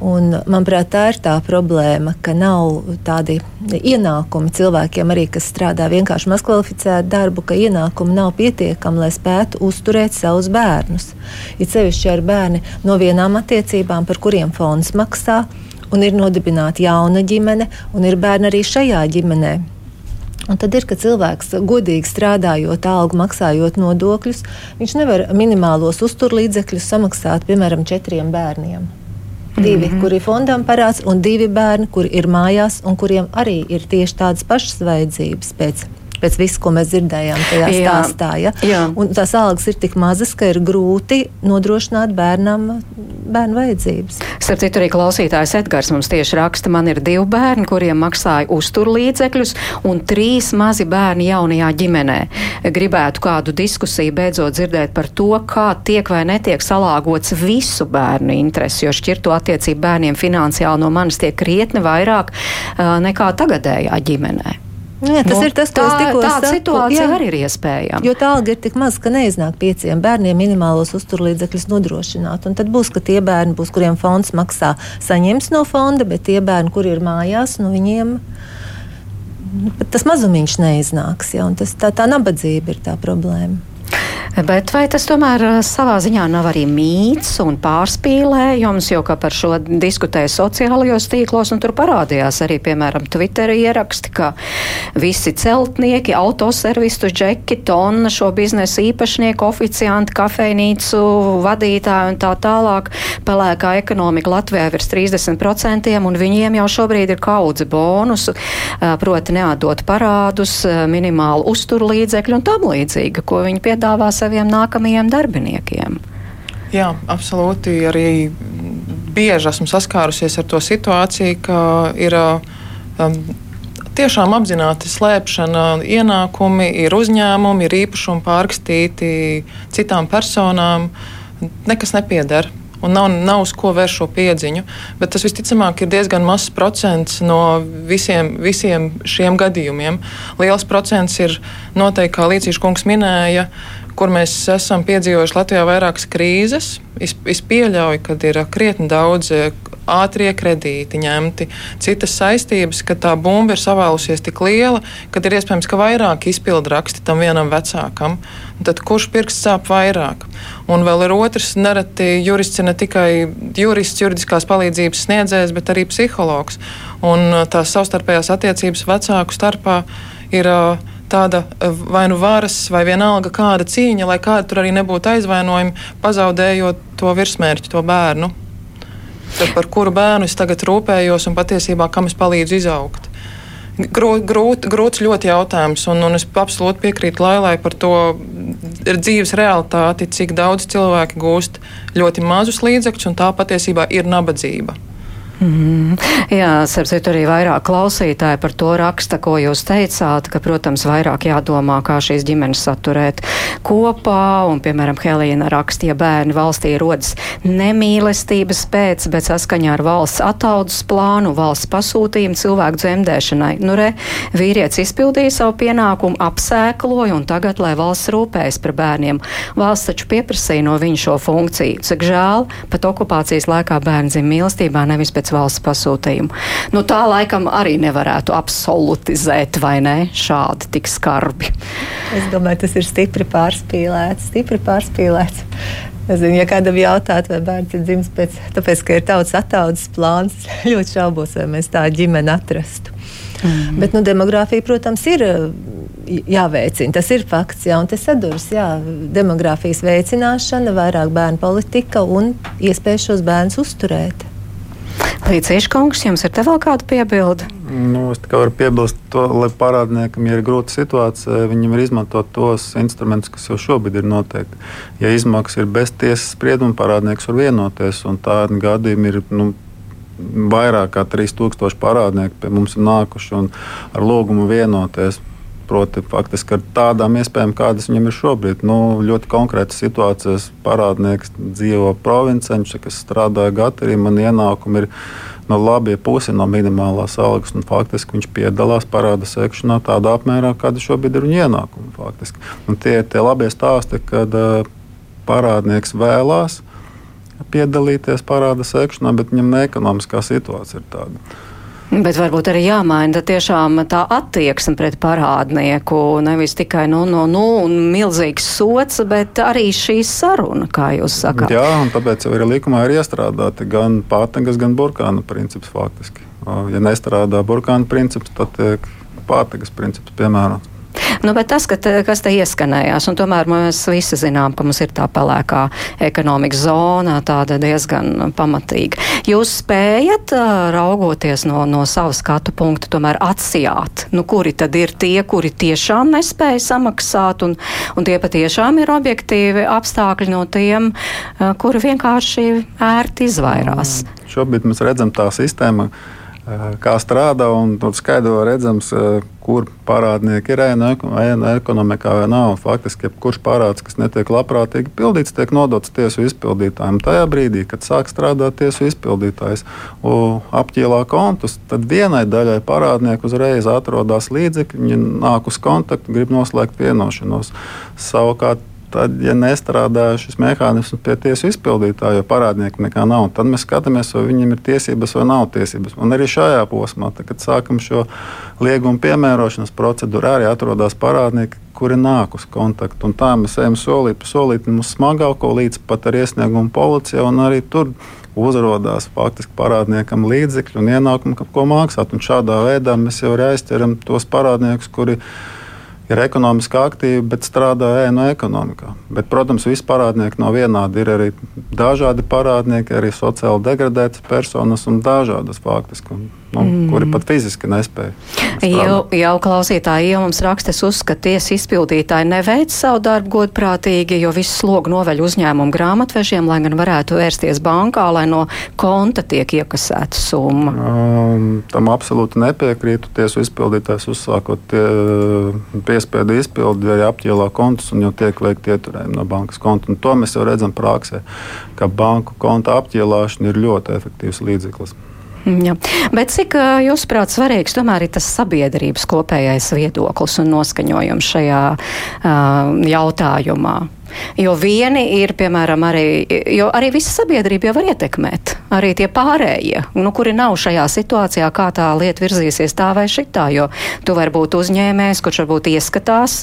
Un, manuprāt, tā ir tā problēma, ka nav tādi ienākumi cilvēkiem, arī, kas strādā vienkārši mazkvalificētu darbu, ka ienākumi nav pietiekami, lai spētu uzturēt savus bērnus. Ir sevišķi ar bērni no vienām attiecībām, par kuriem fonds maksā, un ir nodibināta jauna ģimene, un ir bērni arī šajā ģimenē. Un tad ir, ka cilvēks godīgi strādājot, algu maksājot nodokļus, viņš nevar minimālos uzturlīdzekļus samaksāt piemēram četriem bērniem. Divi, mm -hmm. kuri fondam parāds, un divi bērni, kuri ir mājās, un kuriem arī ir tieši tādas pašas vajadzības pēc pēc visu, ko mēs dzirdējām tajā jā, stāstā. Ja? Jā. Un tās algas ir tik mazas, ka ir grūti nodrošināt bērnam bērnu vajadzības. Starp citu, arī klausītājs Edgars mums tieši raksta, man ir divi bērni, kuriem maksāja uzturlīdzekļus, un trīs mazi bērni jaunajā ģimenē. Gribētu kādu diskusiju beidzot dzirdēt par to, kā tiek vai netiek salāgots visu bērnu interesi, jo šķirto attiecību bērniem finansiāli no manis tiek krietni vairāk uh, nekā tagadējā ģimenē. Jā, tas nu, ir tas, ko tā, es tikko teicu. Tāda situācija jā, arī ir iespējama. Jo tā alga ir tik maza, ka neiznāk pieciem bērniem minimālos uzturlīdzekļus nodrošināt. Un tad būs, ka tie bērni, būs, kuriem fonds maksā, saņems no fonda, bet tie bērni, kuri ir mājās, nu viņiem nu, tas mazumiņš neiznāks. Ja, tas, tā, tā nabadzība ir tā problēma. Bet vai tas tomēr eh, savā ziņā nav arī mīts un pārspīlējums, jo par šo diskutēja sociālajos tīklos, un tur parādījās arī, piemēram, Twitter ieraksti, ka visi celtnieki, autoservistu džeki, tonna šo biznesu īpašnieku, oficianti, kafejnīcu vadītāji un tā tālāk pelēkā ekonomika Latvijā virs 30%, un viņiem jau šobrīd ir kaudze bonusu, eh, proti neatdot parādus, eh, minimālu uzturlīdzekļu un tam līdzīga, ko viņi piedāvā saviem nākamajiem darbiniekiem. Jā, absolūti. Arī bieži esmu saskārusies ar to situāciju, ka ir um, tiešām apzināti slēpšana ienākumi, ir uzņēmumi, ir īpašumi pārrakstīti citām personām. Nekas nepieder un nav, nav uz ko vērst šo piedziņu. Bet tas visticamāk ir diezgan mazs procents no visiem, visiem šiem gadījumiem. Liels procents ir noteikti, kā Līsīs kungs minēja, kur mēs esam piedzīvojuši Latvijā vairākas krīzes. Es, es pieļauju, ka ir krietni daudz ātrie kredīti ņemti, citas saistības, ka tā bumba ir savēlusies tik liela, ka ir iespējams, ka vairāk izpildu raksti tam vienam vecākam. Tad kurš pirksts sāp vairāk? Un vēl ir otrs, nereti jurists ir ne tikai jurists, juridiskās palīdzības sniedzējs, bet arī psihologs. Un eh, tās savstarpējās attiecības vecāku starpā ir uh, tāda e, vai nu varas, vai vienalga kāda cīņa, lai kāda tur arī nebūtu aizvainojumi, pazaudējot to virsmērķi, to bērnu. Tad par kuru bērnu es tagad rūpējos un patiesībā kam es palīdzu izaugt. Grūt, grūt, grūts ļoti jautājums, un, un es absolūti piekrītu Lailai par to dzīves realitāti, cik daudz cilvēki gūst ļoti mazus līdzekļus, un tā patiesībā ir nabadzība. Mm, jā, sapsiet, arī vairāk klausītāji par to raksta, ko jūs teicāt, ka, protams, vairāk jādomā, kā šīs ģimenes saturēt kopā, un, piemēram, Helīna raksta, ja bērni valstī rodas nemīlestības pēc, bet saskaņā ar valsts ataudzes plānu, valsts pasūtījumu cilvēku dzemdēšanai. Nu, re, vīrietis izpildīja savu pienākumu, apsēkloja, un tagad, lai valsts rūpējas par bērniem, valsts taču pieprasīja no viņa šo funkciju. Cik žēl, pat okupācijas laikā bērni dzim mīlestībā, nevis pēc valsts pasūtījumu. Nu, tā laikam arī nevarētu absolutizēt, vai ne? Šādi tik skarbi. Es domāju, tas ir stipri pārspīlēts. Stipri pārspīlēts. Zinu, ja kādam jautātu, vai bērns ir dzimis pēc, tāpēc, ka ir tautas attaudzes plāns, ļoti šaubos, vai mēs tādu ģimeni atrastu. Mm. Bet nu, demogrāfija, protams, ir jāveicina. Tas ir fakts, jā, un tas saduras. Jā, demogrāfijas veicināšana, vairāk bērnu politika un iespēja šos bērnus uzturēt. Līdzīgi, kungs, jums ir te vēl kāda piebilde? Nu, es tikai varu piebilst to, lai parādniekam, ja ir grūta situācija, viņam ir izmantot tos instrumentus, kas jau šobrīd ir noteikti. Ja izmaksas ir bez tiesas sprieduma, parādnieks var vienoties, un tādi gadījumi ir. Nu, Vairāk kā 3000 parādnieku pie mums ir nākuši un ar lūgumu vienoties Proti, faktiski ar tādām iespējām, kādas viņam ir šobrīd. Nu, ļoti konkrētas situācijas parādnieks dzīvo provincē, kas strādā Gatarī, man ienākumi ir no labie pusi no minimālās algas. Faktiski viņš piedalās parāda sekšanā tādā apmērā, kāda šobrīd ir viņa ienākumi. Faktiski. Un tie ir tie labie stāsti, kad uh, parādnieks vēlās piedalīties parāda sekšanā, bet viņam ne ekonomiskā situācija ir tāda. Bet varbūt arī jāmaina tiešām tā attieksme pret parādnieku. Nevis tikai nu, nu, nu, milzīgs sots, bet arī šī saruna, kā jūs sakāt. Jā, un tāpēc jau ir likumā ir iestrādāti gan pātagas, gan burkāna princips faktiski. Ja nestrādā burkāna princips, tad tiek pātagas princips piemērots. Nu, bet tas, ka kas te ieskanējās, un tomēr mēs visi zinām, ka mums ir tā pelēkā ekonomikas zona, tāda diezgan pamatīga. Jūs spējat, raugoties no, no savas skatu punkta, tomēr atsijāt, nu, kuri tad ir tie, kuri tiešām nespēja samaksāt, un, un tie patiešām ir objektīvi apstākļi no tiem, kuri vienkārši ērti izvairās. Šobrīd mēs redzam tā sistēma kā strādā. Tur skaidro redzams, kur parādnieki ir ēna ekonomikā vai nav. Faktiski, jebkurš parāds, kas netiek labprātīgi pildīts, tiek nodots tiesu izpildītājiem. Tajā brīdī, kad sāk strādāt tiesu izpildītājs, apķīlā kontus, tad vienai daļai parādnieku uzreiz atrodas līdzekļi, viņi nāk uz kontaktu, grib noslēgt vienošanos. Savukārt tad, ja nestrādā šis mehānisms pie tiesu izpildītāja, jo parādnieku nekā nav, tad mēs skatāmies, vai viņam ir tiesības vai nav tiesības. Un arī šajā posmā, tad, kad sākam šo liegumu piemērošanas procedūru, arī atrodas parādnieki, kuri nāk uz kontaktu. Un tā mēs ejam solīt pa solītam uz smagāko līdz pat ar iesniegumu policijā, un arī tur uzrādās faktiski parādniekam līdzekļi un ienākumi, ko maksāt. Un šādā veidā mēs jau aizķeram tos parādniekus, kuri ir ir ekonomiski aktīvi, bet strādā ēnu ekonomikā. Bet, protams, visi parādnieki nav vienādi. Ir arī dažādi parādnieki, arī sociāli degradētas personas un dažādas faktiski. Un nu, mm. kuri pat fiziski nespēja. Jau, jau klausītāji, jau mums rakstas uzskata, tiesa izpildītāji neveic savu darbu godprātīgi, jo visu slogu noveļ uzņēmumu grāmatvežiem, lai gan varētu vērsties bankā, lai no konta tiek iekasēta summa. Um, tam absolūti nepiekrītu. Tiesu izpildītājs uzsākot tie, piespiedu izpildi arī apķēlā kontus un jau tiek veikti ieturējumi no bankas konta. Un to mēs jau redzam praksē, ka banku konta apķēlāšana ir ļoti efektīvs līdzeklis. Ja. Bet cik jūsuprāt svarīgs tomēr ir tas sabiedrības kopējais viedoklis un noskaņojums šajā uh, jautājumā? Jo vieni ir, piemēram, arī, jo arī visa sabiedrība jau var ietekmēt, arī tie pārējie, nu, kuri nav šajā situācijā, kā tā lieta virzīsies tā vai šitā, jo tu vari būt uzņēmējs, kurš varbūt ieskatās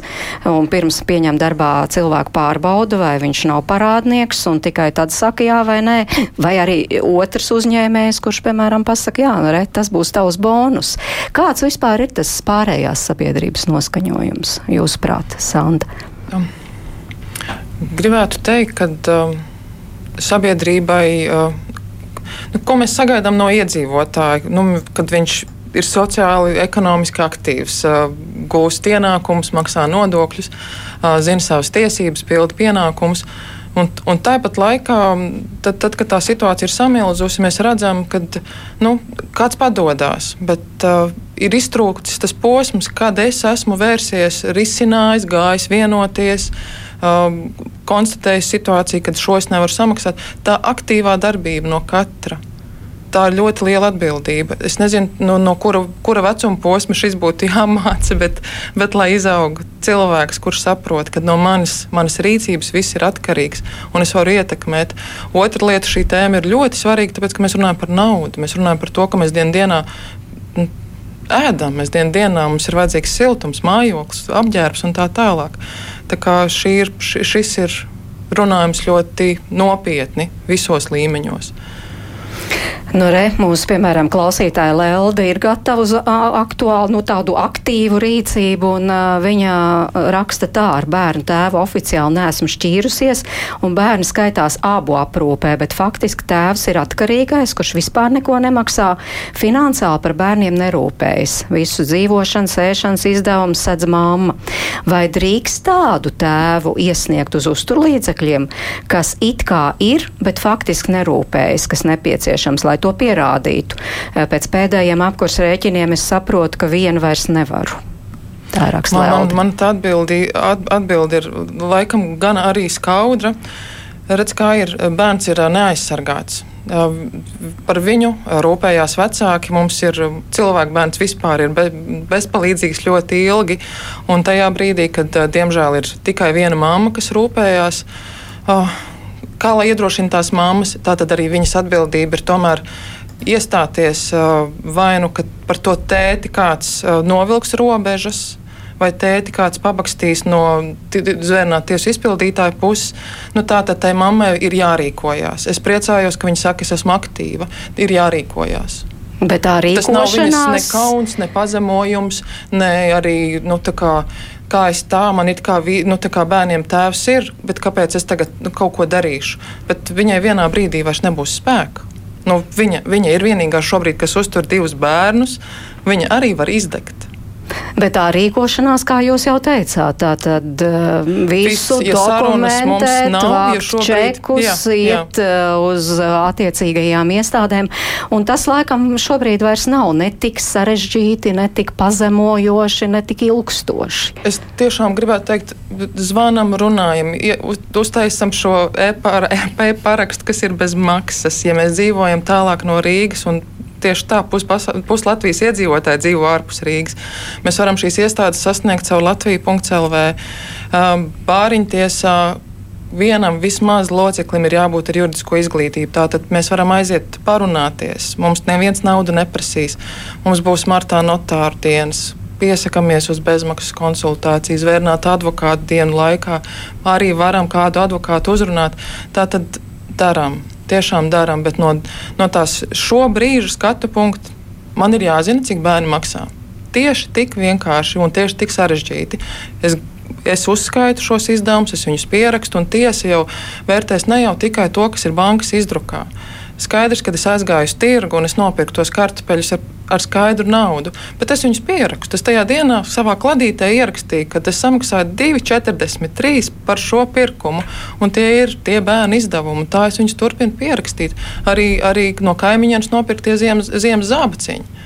un pirms pieņem darbā cilvēku pārbaudu, vai viņš nav parādnieks un tikai tad saka jā vai nē, vai arī otrs uzņēmējs, kurš, piemēram, pasaka jā, nu, re, tas būs tavs bonus. Kāds vispār ir tas pārējās sabiedrības noskaņojums, jūsuprāt, Sanda? Um. Gribētu teikt, ka uh, sabiedrībai, uh, nu, ko mēs sagaidām no iedzīvotāja, nu, kad viņš ir sociāli, ekonomiski aktīvs, uh, gūst ienākumus, maksā nodokļus, uh, zina savas tiesības, pilda pienākumus. Un, un tāpat laikā, tad, tad, kad tā situācija ir samilzusi, mēs redzam, ka nu, kāds padodas. Bet uh, ir iztrūkts tas posms, kad es esmu vērsies, risinājis, gājis vienoties. Uh, um, konstatējis situāciju, kad šo es nevaru samaksāt. Tā aktīvā darbība no katra. Tā ir ļoti liela atbildība. Es nezinu, no, no kura, kura vecuma posma šis būtu jāmāca, bet, bet lai izaugtu cilvēks, kurš saprot, ka no manis, manas rīcības viss ir atkarīgs un es varu ietekmēt. Otra lieta šī tēma ir ļoti svarīga, tāpēc, ka mēs runājam par naudu. Mēs runājam par to, ka mēs dienas dienā ēdam, mēs dienas dienā mums ir vajadzīgs siltums, mājoklis, apģērbs un tā tālāk. Ir, šis ir runājums ļoti nopietni visos līmeņos. Nu, re, mūsu, piemēram, klausītāja Lelde ir gatava uz aktuālu, nu, tādu aktīvu rīcību, un uh, viņa raksta tā ar bērnu tēvu oficiāli neesmu šķīrusies, un bērni skaitās abu aprūpē, bet faktiski tēvs ir atkarīgais, kurš vispār neko nemaksā, finansiāli par bērniem nerūpējas. Visu dzīvošanas, ēšanas izdevumus sedz mamma. Vai drīkst tādu tēvu iesniegt uz uzturlīdzekļiem, kas it kā ir, bet faktiski nerūpējas, kas nepieciešams, lai to pierādītu. Eh, pēc pēdējiem apkurs rēķiniem es saprotu, ka vienu vairs nevaru. Tā ir rakstura. Man, man, man tā atbildi, atbildi ir laikam gan arī skaudra. Redz, kā ir bērns ir eh, neaizsargāts. Eh, par viņu rūpējās vecāki. Mums ir cilvēks, bērns vispār ir be, bezpalīdzīgs ļoti ilgi. Un tajā brīdī, kad diemžēl ir tikai viena mamma, kas rūpējās, kā lai iedrošina tās mammas, tā tad arī viņas atbildība ir tomēr iestāties vai nu par to tēti kāds novilks robežas, vai tēti kāds pabakstīs no zvērnā tiesu izpildītāja puses, nu tā tad tai mammai ir jārīkojās. Es priecājos, ka viņa saka, es esmu aktīva, ir jārīkojās. Bet tā rīkošanās... Tas nav viņas ne kauns, ne pazemojums, ne arī, nu, tā kā, es tā, man it kā, nu, tā kā bērniem tēvs ir, bet kāpēc es tagad nu, kaut ko darīšu? Bet viņai vienā brīdī vairs nebūs spēka. Nu, viņa, viņa ir vienīgā šobrīd, kas uztur divus bērnus. Viņa arī var izdegt. Bet tā rīkošanās, kā jūs jau teicāt, tā tad uh, visu Viss, ja dokumentēt, nav, vākt ja šobrīd, čekus, jā, iet jā. Uh, uz attiecīgajām iestādēm. Un tas laikam šobrīd vairs nav ne tik sarežģīti, ne tik pazemojoši, ne tik ilgstoši. Es tiešām gribētu teikt, zvanam, runājam, uztaisam šo e-parakstu, kas ir bez maksas. Ja mēs dzīvojam tālāk no Rīgas un tieši tā, pus Latvijas iedzīvotāji dzīvo ārpus Rīgas. Mēs varam šīs iestādes sasniegt caur Latviju.CLV. Um, Bāriņtiesā vienam vismaz loceklim ir jābūt ar juridisko izglītību. Tātad mēs varam aiziet parunāties. Mums neviens naudu neprasīs. Mums būs martā notāru dienas. Piesakāmies uz bezmaksas konsultāciju, zvērnāt advokātu dienu laikā. Arī varam kādu advokātu uzrunāt. Tātad darām tiešām darām, bet no, no tās šo brīža skatu punkta man ir jāzina, cik bērni maksā. Tieši tik vienkārši un tieši tik sarežģīti. Es es uzskaitu šos izdevumus, es viņus pierakstu, un tiesa jau vērtēs ne jau tikai to, kas ir bankas izdrukā. Skaidrs, ka es aizgāju uz tirgu un es nopirku tos kartupeļus ar, ar skaidru naudu, bet es viņus pierakstu. Es tajā dienā savā kladītē ierakstīju, ka es samaksāju 2,43 par šo pirkumu, un tie ir tie bērnu izdevumi. Tā es viņus turpinu pierakstīt. Arī, arī no kaimiņiem nopirktie ziemas, ziemas zābaciņi.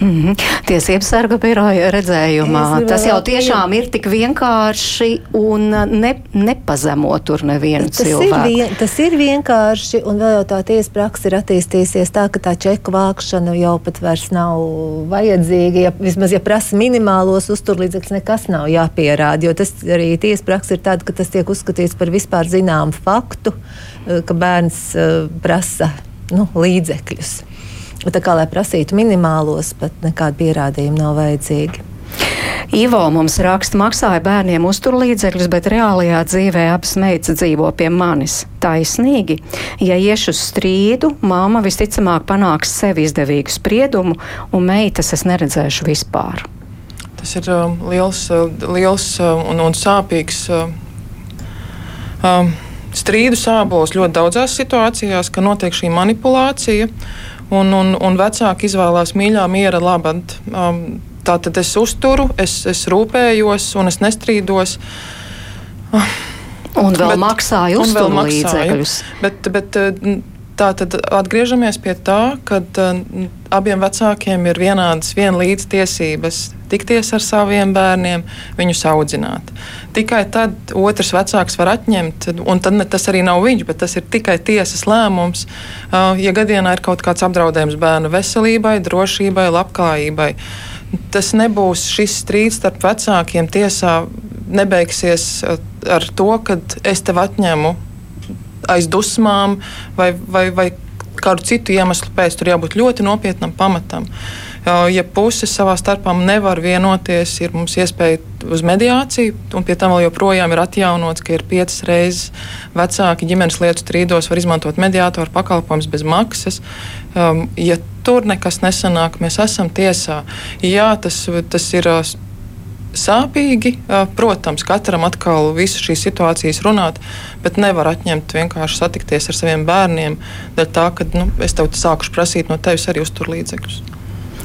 Mm -hmm. Tiesības sarga biroja redzējumā. Tas jau tiešām ir tik vienkārši un ne, nepazemo tur nevienu tas cilvēku. Ir vien, tas ir vienkārši, un vēl jau tā tiesa praksa ir attīstījusies tā, ka tā čeku vākšana jau pat vairs nav vajadzīga. Ja, vismaz, ja prasa minimālos uzturlīdzekļus, nekas nav jāpierāda, jo tas arī tiesa praksa ir tāda, ka tas tiek uzskatīts par vispār zināmu faktu, ka bērns uh, prasa nu, līdzekļus. Tā kā lai prasītu minimālos, pat nekāda pierādījuma nav vajadzīga. Ivo mums raksta, maksāja bērniem uzturlīdzekļus, bet reālajā dzīvē abas meitas dzīvo pie manis. Taisnīgi, ja iešu uz strīdu, māma visticamāk panāks sev izdevīgu spriedumu, un meitas es neredzēšu vispār. Tas ir uh, liels, uh, liels uh, un, un sāpīgs. Uh, um, strīdu sābols ļoti daudzās situācijās, ka notiek šī manipulācija. Uh, un, un, un vecāki izvēlās mīļā miera labad. Um, tā tad es uzturu, es, es rūpējos un es nestrīdos. Un vēl bet, maksāju uzturu līdzekļus. Bet, bet, Tā tad atgriežamies pie tā, ka uh, abiem vecākiem ir vienādas, vienlīdz tiesības tikties ar saviem bērniem, viņus audzināt. Tikai tad otrs vecāks var atņemt, un tad ne, tas arī nav viņš, bet tas ir tikai tiesas lēmums. Uh, ja gadienā ir kaut kāds apdraudējums bērnu veselībai, drošībai, labklājībai, tas nebūs šis strīds starp vecākiem tiesā. Nebeigsies uh, ar to, ka es tev atņemu aiz dusmām vai, vai, vai kādu citu iemeslu pēc. Tur jābūt ļoti nopietnam pamatam. Ja puses savā starpā nevar vienoties, ir mums iespēja uz mediāciju, un pie tam vēl joprojām ir atjaunots, ka ir piecas reizes vecāki ģimenes lietu strīdos var izmantot mediātoru pakalpojumus bez maksas. Um, ja tur nekas nesanāk, mēs esam tiesā. Jā, tas, tas ir sāpīgi. Protams, katram atkal visu šīs situācijas runāt, bet nevar atņemt vienkārši satikties ar saviem bērniem. Dēļ tā, ka nu, es tev sākušu prasīt no tevis arī uzturlīdzekļus.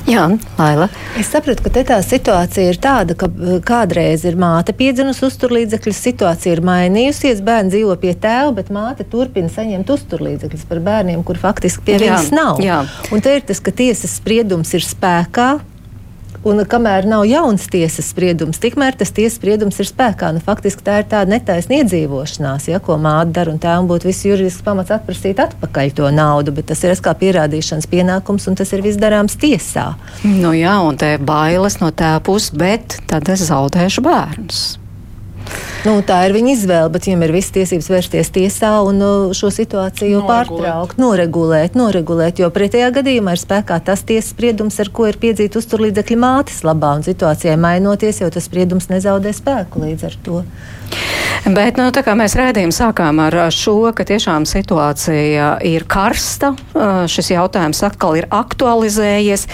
Jā, Laila. Es saprotu, ka tā situācija ir tāda, ka kādreiz ir māte piedzinusi uzturlīdzekļus, situācija ir mainījusies, bērns dzīvo pie tēva, bet māte turpina saņemt uzturlīdzekļus par bērniem, kur faktiski pie viņas nav. Jā. Un te ir tas, ka tiesas spriedums ir spēkā, Un kamēr nav jauns tiesas spriedums, tikmēr tas tiesas spriedums ir spēkā. Nu, faktiski tā ir tāda netaisna iedzīvošanās, ja, ko māte dara. Tēvam būtu viss juridisks pamats atprasīt atpakaļ to naudu, bet tas ir kā pierādīšanas pienākums, un tas ir viss darāms tiesā. Nu, jā, un te bailes no tā puses, bet tad es zaudēšu bērnus. Nu, tā ir viņa izvēle, bet viņam ir visas tiesības vērsties tiesā un uh, šo situāciju pārtraukt, noregulēt, noregulēt, jo pretējā gadījumā ir spēkā tas tiesas spriedums, ar ko ir piedzīta uzturlīdzekļu mātes labā, un situācijai mainoties, jau tas spriedums nezaudē spēku līdz ar to. Bet, nu, tā kā mēs rēdījām sākām ar šo, ka tiešām situācija ir karsta, šis jautājums atkal ir aktualizējies,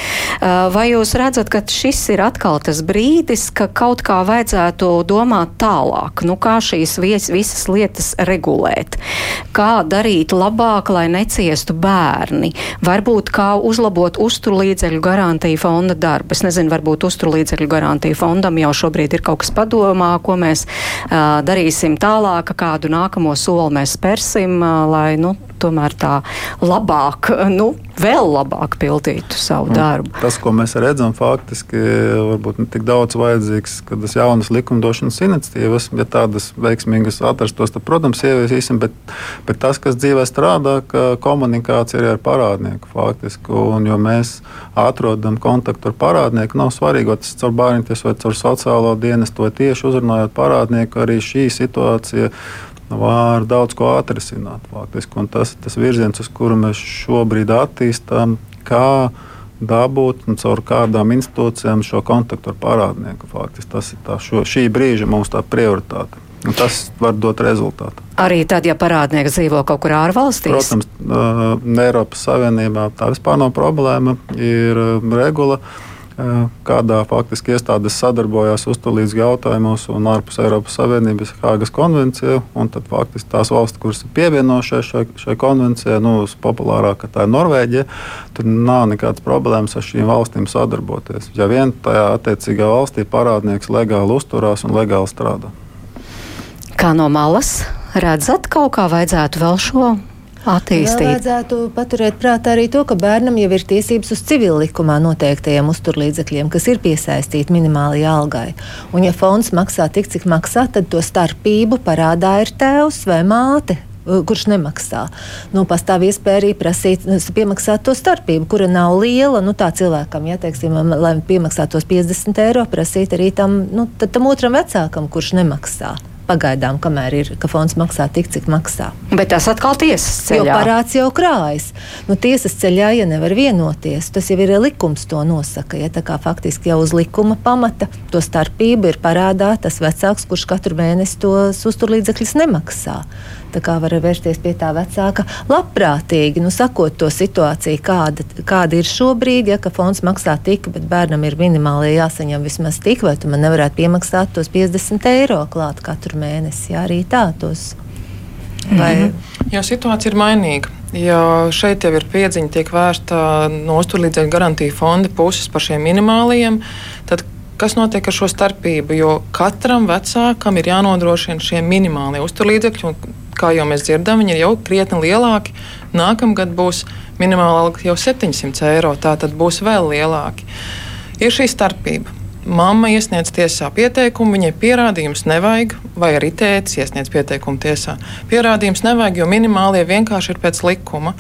vai jūs redzat, ka šis ir atkal tas brīdis, ka kaut kā vajadzētu domāt tālāk, nu, kā šīs vies, visas lietas regulēt, kā darīt labāk, lai neciestu bērni, varbūt kā uzlabot uzturlīdzeļu garantiju fonda darbu. Es nezinu, varbūt uzturlīdzeļu garantiju fondam jau šobrīd ir kaut kas padomā, ko mēs uh, darīsim tālāk, kādu nākamo soli mēs spērsim, lai nu, tomēr tā labāk, nu, vēl labāk pildītu savu nu, darbu. Tas, ko mēs redzam, faktiski varbūt ne tik daudz vajadzīgs, kad tas jaunas likumdošanas iniciatīvas, ja tādas veiksmīgas atrastos, tad, protams, ieviesīsim, bet, bet tas, kas dzīvē strādā, ka komunikācija ir ar parādnieku faktiski, un jo mēs atrodam kontaktu ar parādnieku, nav svarīgi, vai tas caur bērniem vai caur sociālo dienestu, vai tieši uzrunājot parādnieku, arī šī situācija var daudz ko atrisināt. Faktiski. Un tas ir tas virziens, uz kuru mēs šobrīd attīstām, kā dabūt un caur kādām institūcijām šo kontaktu ar parādnieku. Faktiski. Tas ir tā, šo, šī brīža mums tā prioritāte. Un tas var dot rezultātu. Arī tad, ja parādnieks dzīvo kaut kur ārvalstīs? Protams, Eiropas Savienībā tā vispār nav problēma. Ir regula. Uh, kādā faktiski iestādes sadarbojās uzturlīdz jautājumos un ārpus Eiropas Savienības Hāgas konvencija. Tad faktiski tās valstis, kuras ir pievienojušās šai, šai konvencijai, nu, populārākā tā ir Norvēģija, tur nav nekādas problēmas ar šīm valstīm sadarboties. Ja vien tajā attiecīgā valstī parādnieks legāli uzturās un legāli strādā. Kā no malas redzat, kaut kā vajadzētu vēl šo attīstīt. Vēl vajadzētu paturēt prātā arī to, ka bērnam jau ir tiesības uz civil likumā noteiktajiem uzturlīdzekļiem, kas ir piesaistīti minimālajai algai. Un, ja fonds maksā tik, cik maksā, tad to starpību parādā ir tēvs vai māte uh, kurš nemaksā. Nu, pastāv iespēja arī prasīt, nu, piemaksāt to starpību, kura nav liela. Nu, tā cilvēkam, ja teiksim, lai piemaksātos 50 eiro, prasīt arī tam, nu, tam otram vecākam, kurš nemaksā pagaidām, kamēr ir, ka fonds maksā tik, cik maksā. Bet tas atkal tiesas ceļā. Jo parāds jau krājas. Nu, tiesas ceļā, ja nevar vienoties, tas jau ir likums to nosaka. Ja, tā kā faktiski jau uz likuma pamata to starpību ir parādā tas vecāks, kurš katru mēnesi tos uzturlīdzekļus nemaksā. Tā kā var vērsties pie tā vecāka labprātīgi, nu, sakot to situāciju, kāda, kāda ir šobrīd, ja fonds maksā tik, bet bērnam ir minimāli jāsaņem vismaz tik, vai tu man nevarētu piemaksāt tos 50 eiro klāt katru mēnesi. Jā, arī tā tos. Vai... Mm -hmm. Jo situācija ir mainīga. Ja šeit jau ir piedziņa, tiek vērsta no uzturlīdzekļu garantiju fonda puses par šiem minimālajiem, tad kas notiek ar šo starpību? Jo katram vecākam ir jānodrošina šie minimālie uzturlīdzekļi, kā jau mēs dzirdam, viņi ir jau krietni lielāki. Nākamgad būs minimāla alga jau 700 eiro, tā tad būs vēl lielāki. Ir šī starpība. Māma iesniedz tiesā pieteikumu, viņai pierādījums nevajag, vai arī tēvs iesniedz pieteikumu tiesā. Pierādījums nevajag, jo minimālie vienkārši ir pēc likuma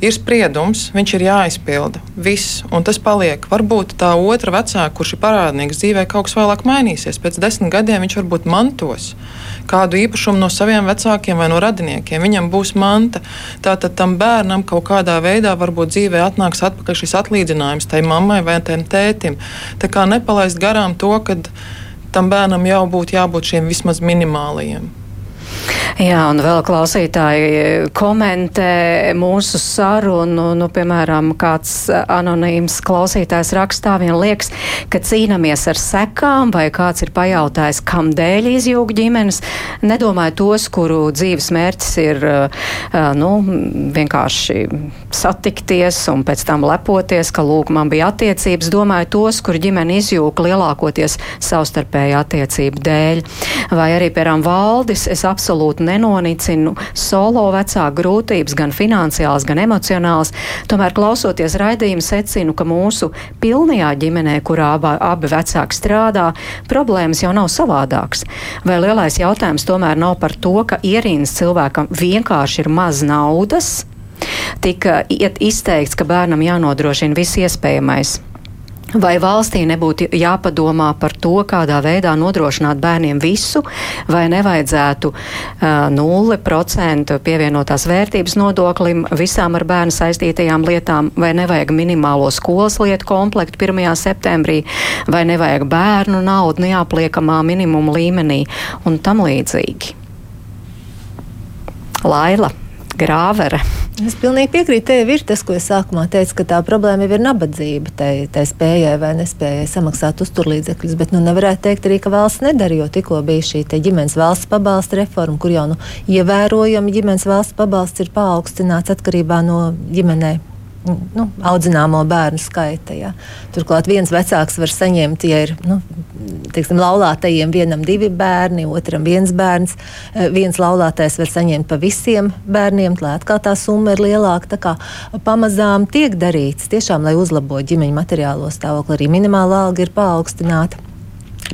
ir spriedums, viņš ir jāizpilda. Viss, un tas paliek. Varbūt tā otra vecāka, kurš ir parādnieks dzīvē, kaut kas vēlāk mainīsies. Pēc desmit gadiem viņš varbūt mantos kādu īpašumu no saviem vecākiem vai no radiniekiem. Viņam būs manta. Tātad tam bērnam kaut kādā veidā varbūt dzīvē atnāks atpakaļ šis atlīdzinājums tai mammai vai tam tētim. Tā kā nepalaist garām to, ka tam bērnam jau būtu jābūt šiem vismaz minimālajiem. Jā, un vēl klausītāji komentē mūsu sarunu, nu, piemēram, kāds anonīms klausītājs rakstā vien liekas, ka cīnamies ar sekām, vai kāds ir pajautājis, kam dēļ izjūg ģimenes. Nedomāju tos, kuru dzīves mērķis ir, nu, vienkārši satikties un pēc tam lepoties, ka, lūk, man bija attiecības. Domāju tos, kur ģimene izjūg lielākoties savstarpēju attiecību dēļ. Vai arī, piemēram, valdis, es absolūti absolūti nenonicinu solo vecāku grūtības, gan finansiālas, gan emocionālas. Tomēr, klausoties raidījumu, secinu, ka mūsu pilnajā ģimenē, kurā abi, abi vecāki strādā, problēmas jau nav savādākas. Vai lielais jautājums tomēr nav par to, ka ierīnas cilvēkam vienkārši ir maz naudas? Tika izteikts, ka bērnam jānodrošina viss iespējamais Vai valstī nebūtu jāpadomā par to, kādā veidā nodrošināt bērniem visu, vai nevajadzētu uh, 0% pievienotās vērtības nodoklim visām ar bērnu saistītajām lietām, vai nevajag minimālo skolas lietu komplektu 1. septembrī, vai nevajag bērnu naudu neapliekamā minimuma līmenī un tam līdzīgi. Laila Grāvere. Es pilnīgi piekrītu. Tev ir tas, ko es sākumā teicu, ka tā problēma ir nabadzība. Tai, tai spējai vai nespējai samaksāt uzturlīdzekļus, bet nu, nevarētu teikt arī, ka valsts nedara. Jo tikko bija šī ģimenes valsts pabalsta reforma, kur jau nu, ievērojami ģimenes valsts pabalsts ir paaugstināts atkarībā no ģimenei nu, audzināmo bērnu skaita. Ja. Turklāt viens vecāks var saņemt, ja ir nu, teiksim, laulātajiem vienam divi bērni, otram viens bērns. Eh, viens laulātais var saņemt pa visiem bērniem, lai atkal tā summa ir lielāka. Tā kā pamazām tiek darīts tiešām, lai uzlabotu ģimeņa materiālo stāvokli. Arī minimālā alga ir paaugstināta.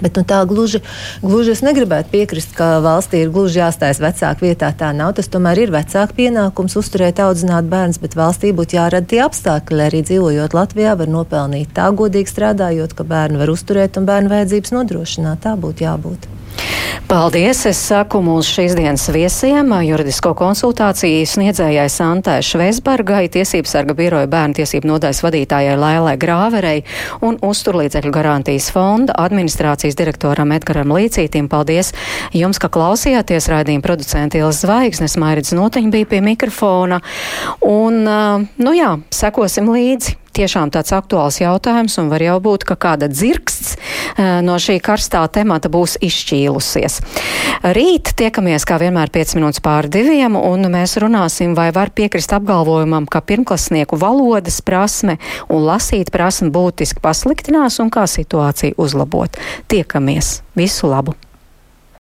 Bet nu, tā gluži, gluži es negribētu piekrist, ka valstī ir gluži jāstājas vecāku vietā. Tā nav. Tas tomēr ir vecāku pienākums uzturēt, audzināt bērnus, bet valstī būtu jārada tie apstākļi, lai arī dzīvojot Latvijā, var nopelnīt tā godīgi strādājot, ka bērnu var uzturēt un bērnu vajadzības nodrošināt. Tā būtu jābūt. Paldies! Es saku mūsu šīs dienas viesiem, juridisko konsultāciju sniedzējai Santai Šveisbergai, Tiesības sarga biroja bērnu tiesību nodaļas vadītājai Lailai Grāverei un uzturlīdzekļu garantijas fonda administrācijas direktoram Edgaram Līcītim. Paldies jums, ka klausījāties raidījuma producenta Ielas Zvaigznes, Mairits Notiņa bija pie mikrofona. Un, nu jā, sekosim līdzi tiešām tāds aktuāls jautājums, un var jau būt, ka kāda dzirksts eh, no šī karstā temata būs izšķīlusies. Rīt tiekamies, kā vienmēr, 5 minūtes pār diviem, un mēs runāsim, vai var piekrist apgalvojumam, ka pirmklasnieku valodas prasme un lasīt prasme būtiski pasliktinās un kā situāciju uzlabot. Tiekamies! Visu labu!